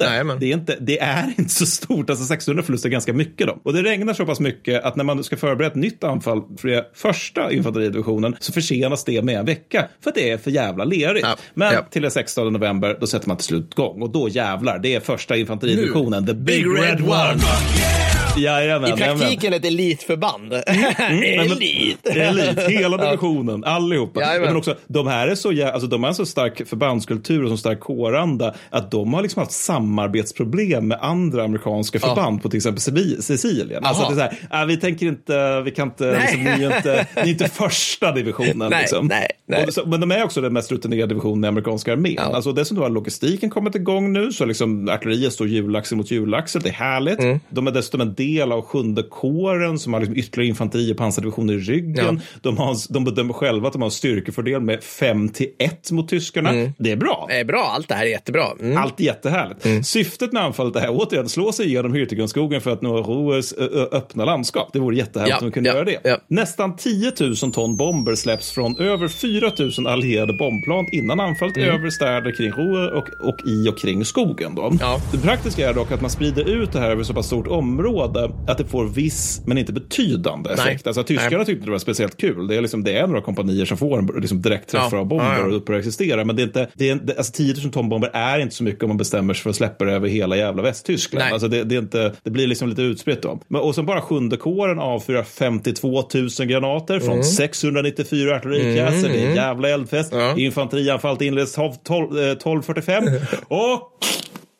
Jajamän. Det är, inte, det är inte så stort. Alltså 600 förluster är ganska mycket. Då. Och det regnar så pass mycket att när man ska förbereda ett nytt anfall för det första infanteridivisionen så försenas det med en vecka. För att det är för jävla lerigt. Ja, Men ja. till den 16 november då sätter man till slut igång. Och då jävlar, det är första infanteridivisionen. The Big, Red, One. Jajamän, I praktiken ett elitförband. Elit. Elit, hela divisionen, allihopa. Jajamän. Men också, de här är så, alltså, de har en så stark förbandskultur och så stark kåranda att de har liksom haft samarbetsproblem med andra amerikanska förband på till exempel Sicilien. Alltså det är så här, äh, vi tänker inte, vi kan inte, liksom, ni, är inte ni är inte första divisionen. Nej, liksom. nej, nej. Och så, men de är också den mest rutinerade divisionen i amerikanska armén. Ja. Alltså, dessutom har logistiken kommit igång nu, så liksom artilleriet står hjulaxel mot hjulaxel. Det är härligt. Mm. De är dessutom en del av sjunde kåren som har liksom ytterligare infanteri och pansardivisioner i ryggen. De, har, de bedömer själva att de har en styrkefördel med 5 till 1 mot tyskarna. Det är bra. Det är bra, allt det här är jättebra. Mm. Allt är jättehärligt. Syftet med anfallet är återigen slå sig igenom Hürtigenskogen för att nå ö, öppna landskap. Det vore jättehärligt Ja, om vi kunde ja, göra det. ja. Nästan 10 000 ton bomber släpps från över 4 000 allierade bombplan innan anfallet över städer kring Ruhr och, och i och kring skogen. Då. Ja. Det praktiska är dock att man sprider ut det här över så pass stort område menade att det får viss, men inte betydande Nej. effekt. Alltså, tyskarna Nej. tyckte det var speciellt kul. Det är, liksom, det är några kompanier som får en liksom, direktträffar Ja. av bomber Ja, ja. och upphör att existera. Men det är inte, det är, det, alltså, 10 000 ton bomber är inte så mycket om man bestämmer sig för att släppa det över hela jävla Västtyskland. Nej. Alltså, det, det, är inte, det blir liksom lite utspritt då. Men, och sen bara sjunde kåren avfyrar 52 000 granater från 694 artilleripjäser. Det är jävla eldfest. Ja. Infanterianfallet inleds 12, 12, eh, 12.45 och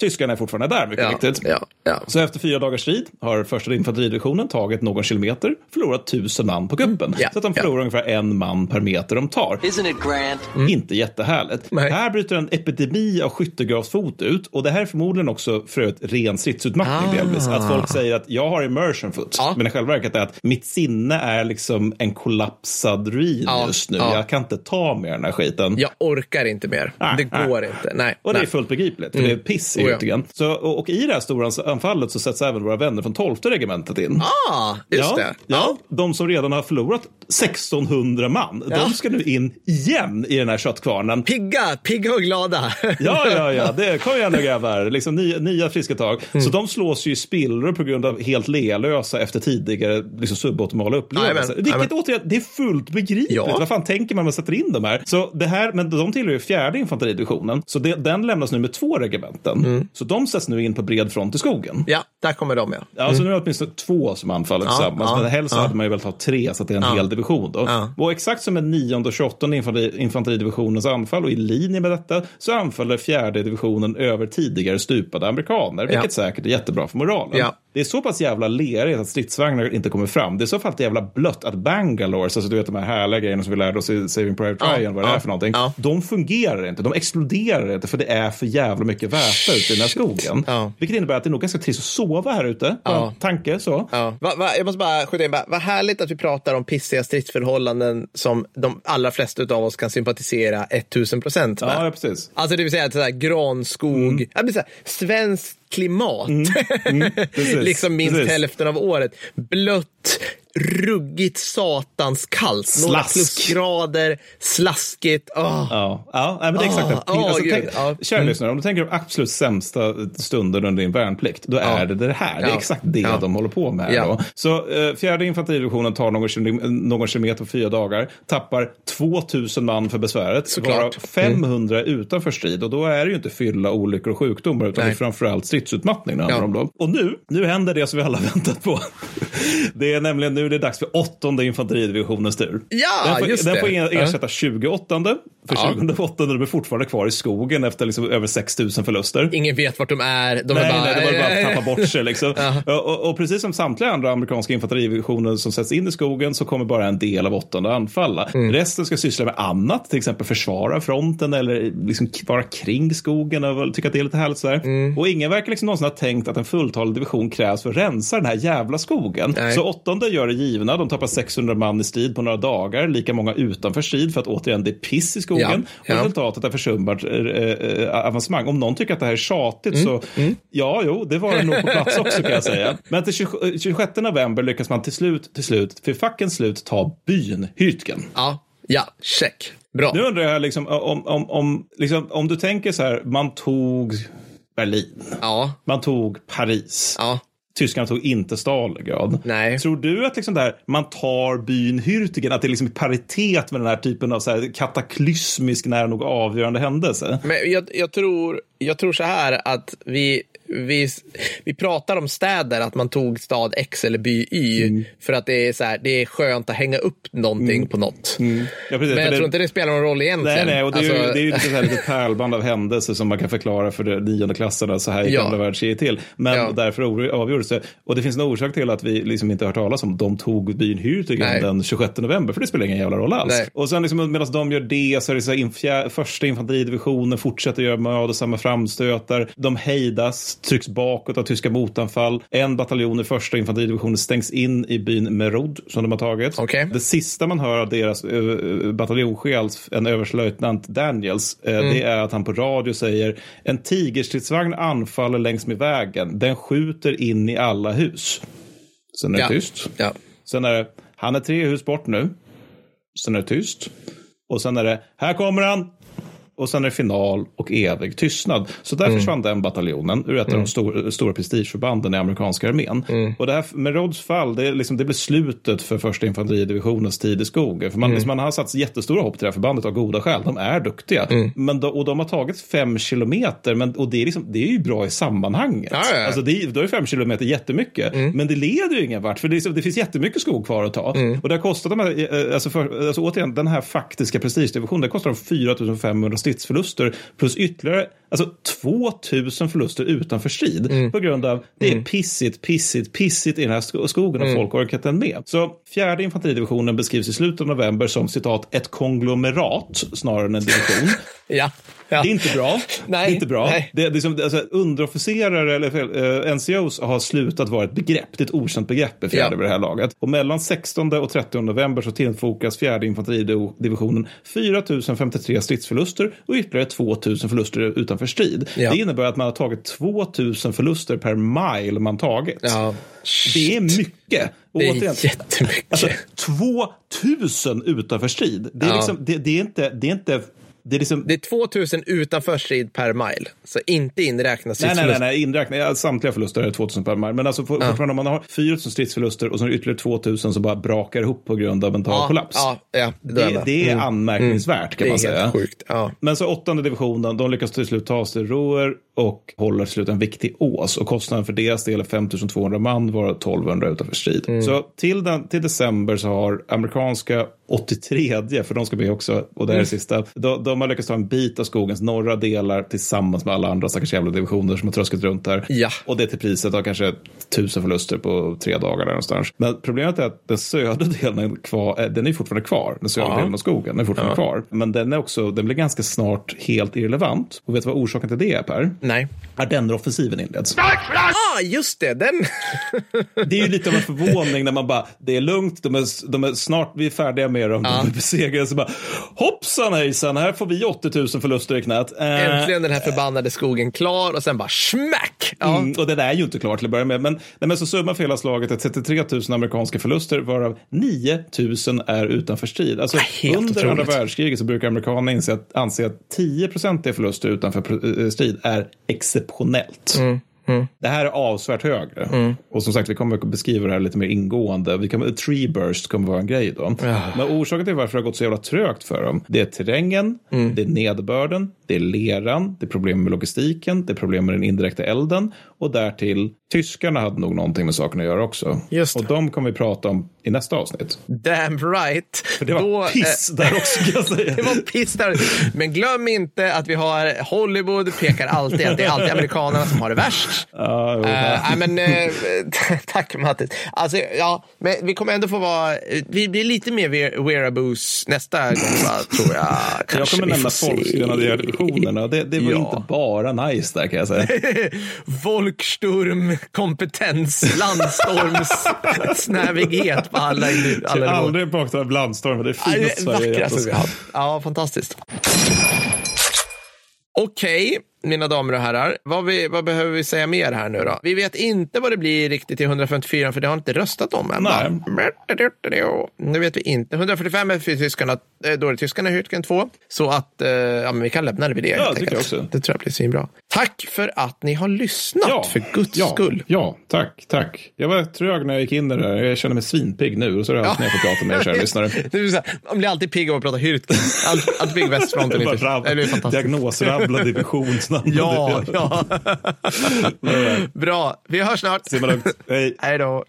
tyskarna är fortfarande där mycket Ja, riktigt. ja, ja. Så efter fyra dagars strid har första infanteridivisionen tagit någon kilometer, förlorat tusen man på kuppen. Ja, Så att de ja. förlorar ungefär en man per meter de tar. Isn't it grand? Mm. Inte jättehärligt. Nej. Här bryter en epidemi av skyttegravsfot ut och det här är förmodligen också för ett ren stridsutmattning Ah. delvis. Att folk säger att jag har immersion foot, Ja. men i själva verket är att mitt sinne är liksom en kollapsad ruin Ja, just nu. ja. Jag kan inte ta mer den här skiten. Jag orkar inte mer. Nej, det nej. går inte. Nej. Och det nej. är fullt begripligt, för det är piss i Oh ja. ryggen. Så, och, och i det här stora anfallet så sätts även våra vänner från 12 regementet in. Ah, just ja, det. Ja, de som redan har förlorat 1600 man, de ska nu in igen i den här köttkvarnen. Pigga, pigga och glada. Ja, ja, ja, det, kom igen nu grabbar. Liksom nya, nya friska tag. Mm. Så de slås ju i spillror på grund av helt lealösa efter tidigare liksom, suboptimala upplevelser. Vilket jajamän. återigen, det är fullt begripligt. Ja. Vad fan tänker man när man sätter in de här? Så det här, men de tillhör ju fjärde infanteridivisionen. Så det, den lämnas nu med två regementen. Så de sätts nu in på bred front i skogen. Mm. Ja, där kommer de ja. Ja, så nu är det åtminstone två som anfaller Ja, tillsammans. ja, men helst ja. hade man ju velat ha tre så att det är en hel division. Då. Ja. Och exakt som med nionde och 28 infanteri, infanteridivisionens anfall och i linje med detta så anfaller fjärde divisionen över tidigare stupade amerikaner. Vilket Ja. säkert är jättebra för moralen. Ja. Det är så pass jävla lerigt att stridsvagnar inte kommer fram. Det är så fall jävla blött att Bangalore, alltså du vet de här härliga grejerna som vi lärde oss i Saving Private Ja, Ryan, vad det ja, är för någonting. ja. De fungerar inte, de exploderar inte för det är för jävla mycket väta ute i den här skogen. Ja. Vilket innebär att det är nog ganska trist att sova här ute. Ja. Tanke så. Ja. Va, va, jag måste bara skjuta in, bara, vad härligt att vi pratar om pissiga stridsförhållanden som de allra flesta av oss kan sympatisera 1000 procent med. Ja, ja, precis. Alltså det vill säga att granskog, ja, men såhär, svenskt klimat. precis, liksom minst precis. hälften av året. Blött, ruggigt satans kallt. Några Slask. plusgrader, slaskigt. Åh. Ja, ja men det är exakt det. åh, alltså, tänk, ja. Kära lyssnare, om du tänker de absolut sämsta stunden under din värnplikt, då är det det här. Det är exakt det de håller på med. Ja. Då. Så eh, fjärde infanteridivisionen tar någon, någon kilometer på fyra dagar, tappar 2000 man för besväret, Såklart. varav 500 utanför strid. Och då är det ju inte fylla, olyckor och sjukdomar, utan Nej. det är framförallt stridsutmattning det handlar Ja. om. Då. Och nu, nu händer det som vi alla väntat på. Det är nämligen nu det är dags för åttonde infanteridivisionens tur. Ja, den får, just den det. får er- Ja. ersätta 28 för Ja. 28 de är fortfarande kvar i skogen efter liksom över 6000 förluster. Ingen vet vart de är. De Nej, är bara, nej, det var bara att tappa bort sig. Liksom. och, och, och precis som samtliga andra amerikanska infanteridivisioner som sätts in i skogen så kommer bara en del av åttonde anfalla. Mm. Resten ska syssla med annat, till exempel försvara fronten eller liksom vara kring skogen och tycka att det är lite härligt. Sådär. Mm. Och ingen verkar liksom någonsin ha tänkt att en fulltalig division krävs för att rensa den här jävla skogen. Nej. Så åttonde gör det givna, de tappar 600 man i strid på några dagar, lika många utanför strid för att återigen det är piss i skogen. Ja, Och ja. resultatet är försumbart eh, eh, avancemang. Om någon tycker att det här är tjatigt Mm, så ja, jo, det var det nog på plats också kan jag säga. Men till 20, 26 november lyckas man till slut, till slut, för fackens slut, ta byn Hürtgen. Ja, ja, check. Bra. Nu undrar jag liksom, om, om, om, liksom, om du tänker så här, man tog Berlin, Ja, man tog Paris. ja. Tyskarna tog inte Stalingrad. Nej. Tror du att liksom där, man tar byn Hürtigen, att det är liksom i paritet med den här typen av så här kataklysmisk, nära nog avgörande händelse? Men jag, jag, tror, jag tror så här att vi, vi, vi pratar om städer, att man tog stad X eller by Y, Mm. för att det är, så här, det är skönt att hänga upp någonting på något. Ja, precis, Men jag det- tror inte det spelar någon roll egentligen. Nej, nej, och det är, ju, Alltså, det är ju lite så här lite pärlband av händelser som man kan förklara för de nionde klasserna. Så här gick Ja. andra världskriget till. Men Ja. därför or- avgjordes det. Och det finns en orsak till att vi liksom inte har hört talas om de tog byn Hürtigen den 26 november. För det spelar ingen jävla roll alls. Nej. Och sen liksom, medan de gör det så är det så här, första infanteridivisionen fortsätter göra mödosamma framstötar. De hejdas, trycks bakåt av tyska motanfall. En bataljon i första infanteridivisionen stängs in i byn Merod som de har tagit. Okej. Det sista man hör av deras uh, bataljonschef, en överstelöjtnant Daniels, eh, Mm. det är att han på radio säger en tigerstridsvagn anfaller längs med vägen. Den skjuter in i alla hus. Sen är det ja. tyst. Ja. Sen är det, han är tre hus bort nu. Sen är det tyst. Och sen är det, här kommer han. Och sen är det final och evig tystnad. Så där försvann den bataljonen ur ett av de stor, stora prestigeförbanden i amerikanska armén. Och det här med Rhodes fall, det, liksom, det blev slutet för första infanteridivisionens tid i skogen. För man, liksom, man har satt jättestora hopp till det här förbandet av goda skäl. De är duktiga. Men då, och de har tagit fem kilometer, men, och det är, liksom, det är ju bra i sammanhanget. Ja, ja. Alltså, det är, då är fem kilometer jättemycket, men det leder ju ingen vart. För det, det finns jättemycket skog kvar att ta. Och det har kostat de här, eh, alltså, för, alltså återigen, den här faktiska prestigedivisionen, det kostar dem 4 500 stridsförluster plus ytterligare alltså 2000 förluster utanför strid på grund av det är pissigt, pissigt, pissigt i den här sko- skogen och folk orkar inte med. Så fjärde infanteridivisionen beskrivs i slutet av november som citat ett konglomerat snarare än en division. Ja. ja. Det är inte bra. Nej, det är inte bra. nej. Det, det är som, alltså, underofficerare eller eh, NCOs har slutat vara ett begrepp. Det är ett okänt begrepp i fjärde Ja. vid det här laget. Och mellan 16 och 30 november så tillfogas fjärde infanteridivisionen 4 053 stridsförluster och ytterligare 2 000 förluster utanför strid. Ja. Det innebär att man har tagit 2 000 förluster per mile man tagit. Ja. Det är mycket. Och Det är återigen, jättemycket. Alltså, 2000 utanför strid. Det är, liksom, det, det är inte... Det är inte det är liksom, Det är 2000 utanför strid per mile. Så inte inräknat Nej, nej, nej, nej inräknat. Ja, Samtliga förluster är 2000 per mile. Men alltså for, fortfarande om man har 4000 stridsförluster och så är det ytterligare 2000 som bara brakar ihop på grund av mental Ja, kollaps. ja, ja, då är jag det, med. det är Mm. anmärkningsvärt kan Det är man säga. helt sjukt. Ja. Men så åttonde divisionen, de lyckas till slut ta sig Roer och håller till slut en viktig ås. Och kostnaden för deras del är 5200 man, varav 1200 utanför strid. Mm. Så till, den, till december så har amerikanska 83, för de ska med också, och det här är det sista, de, de har lyckats ta en bit av skogens norra delar tillsammans med alla andra stackars jävla divisioner som har tröskat runt där. Ja. Och det till priset av kanske tusen förluster på tre dagar där någonstans. Men problemet är att den södra delen är kvar, eh, den är fortfarande kvar. Den södra Ja. delen av skogen är fortfarande kvar. Men den är också, den blir ganska snart helt irrelevant. Och vet du vad orsaken till det är Per? Nej. Ardenneroffensiven inleds. Ah, just det. Den. Det är ju lite av en förvåning när man bara, det är lugnt, de är, de är snart, vi är färdiga med dem, de är besegrade. Så bara, hoppsan hejsan, här får vi 80 000 förluster i knät. Eh, Äntligen den här förbannade skogen klar och sen bara smack. Ja. Mm, och det är ju inte klart till att börja med. Men, nej, men så summan för hela slaget är 33 000 amerikanska förluster, varav 9 000 är utanför strid. Alltså, helt under andra otroligt. världskriget så brukar amerikanerna inse att, anse att 10 procent av förluster utanför eh, strid är exceptionellt. Mm, Det här är avsevärt högre. Och som sagt, vi kommer att beskriva det här lite mer ingående. Vi kan, tree burst kommer vara en grej då. Men orsaken till varför det har gått så jävla trögt för dem, det är terrängen, Mm. det är nederbörden, det är leran, det är problem med logistiken, det är problem med den indirekta elden och därtill tyskarna hade nog någonting med saken att göra också. Just det. Och de kommer vi prata om i nästa avsnitt. Damn right. För det var Då, piss eh, där också kan jag säga. Det var piss där. Men glöm inte att vi har Hollywood pekar alltid att det är alltid amerikanerna som har det värst. Eh, nej, men, eh, tack Mattis. Alltså, ja, men vi kommer ändå få vara, vi blir lite mer wear- wearaboos nästa gång, tror jag. jag Kanske kommer vi nämna divisionerna. Det, det var Ja. inte bara nice där kan jag säga. Volksturm, kompetens, landstormsnävighet på alla, Jag alla har aldrig bakat av blandstorm. Det är fint Sverige vi har. Ja, fantastiskt. Okej, mina damer och herrar. Vad, vi, vad behöver vi säga mer här nu då? Vi vet inte vad det blir riktigt till 154 för det har inte röstat om än. va? Nu vet vi inte. 145 är för tyskarna, eh, då är det tyskarna i Hürtgen 2. Så att eh, ja, men vi kan lämna det vid det. helt tycker jag också. Det tror jag blir svinbra. Tack för att ni har lyssnat, för guds ja, skull. Ja, tack, tack. Jag var trög när jag gick in i där. Jag känner mig svinpigg nu och så är det allt när jag får prata med er kära lyssnare. Är här, Man blir alltid pigg av att prata Hürtgen. Alltid, pigg västfronten. Det blir fantastiskt. Diagnosrabbla divisionsnamn. Ja, ja. Bra. Vi hörs snart. Simma lugnt. Hej. Hej då.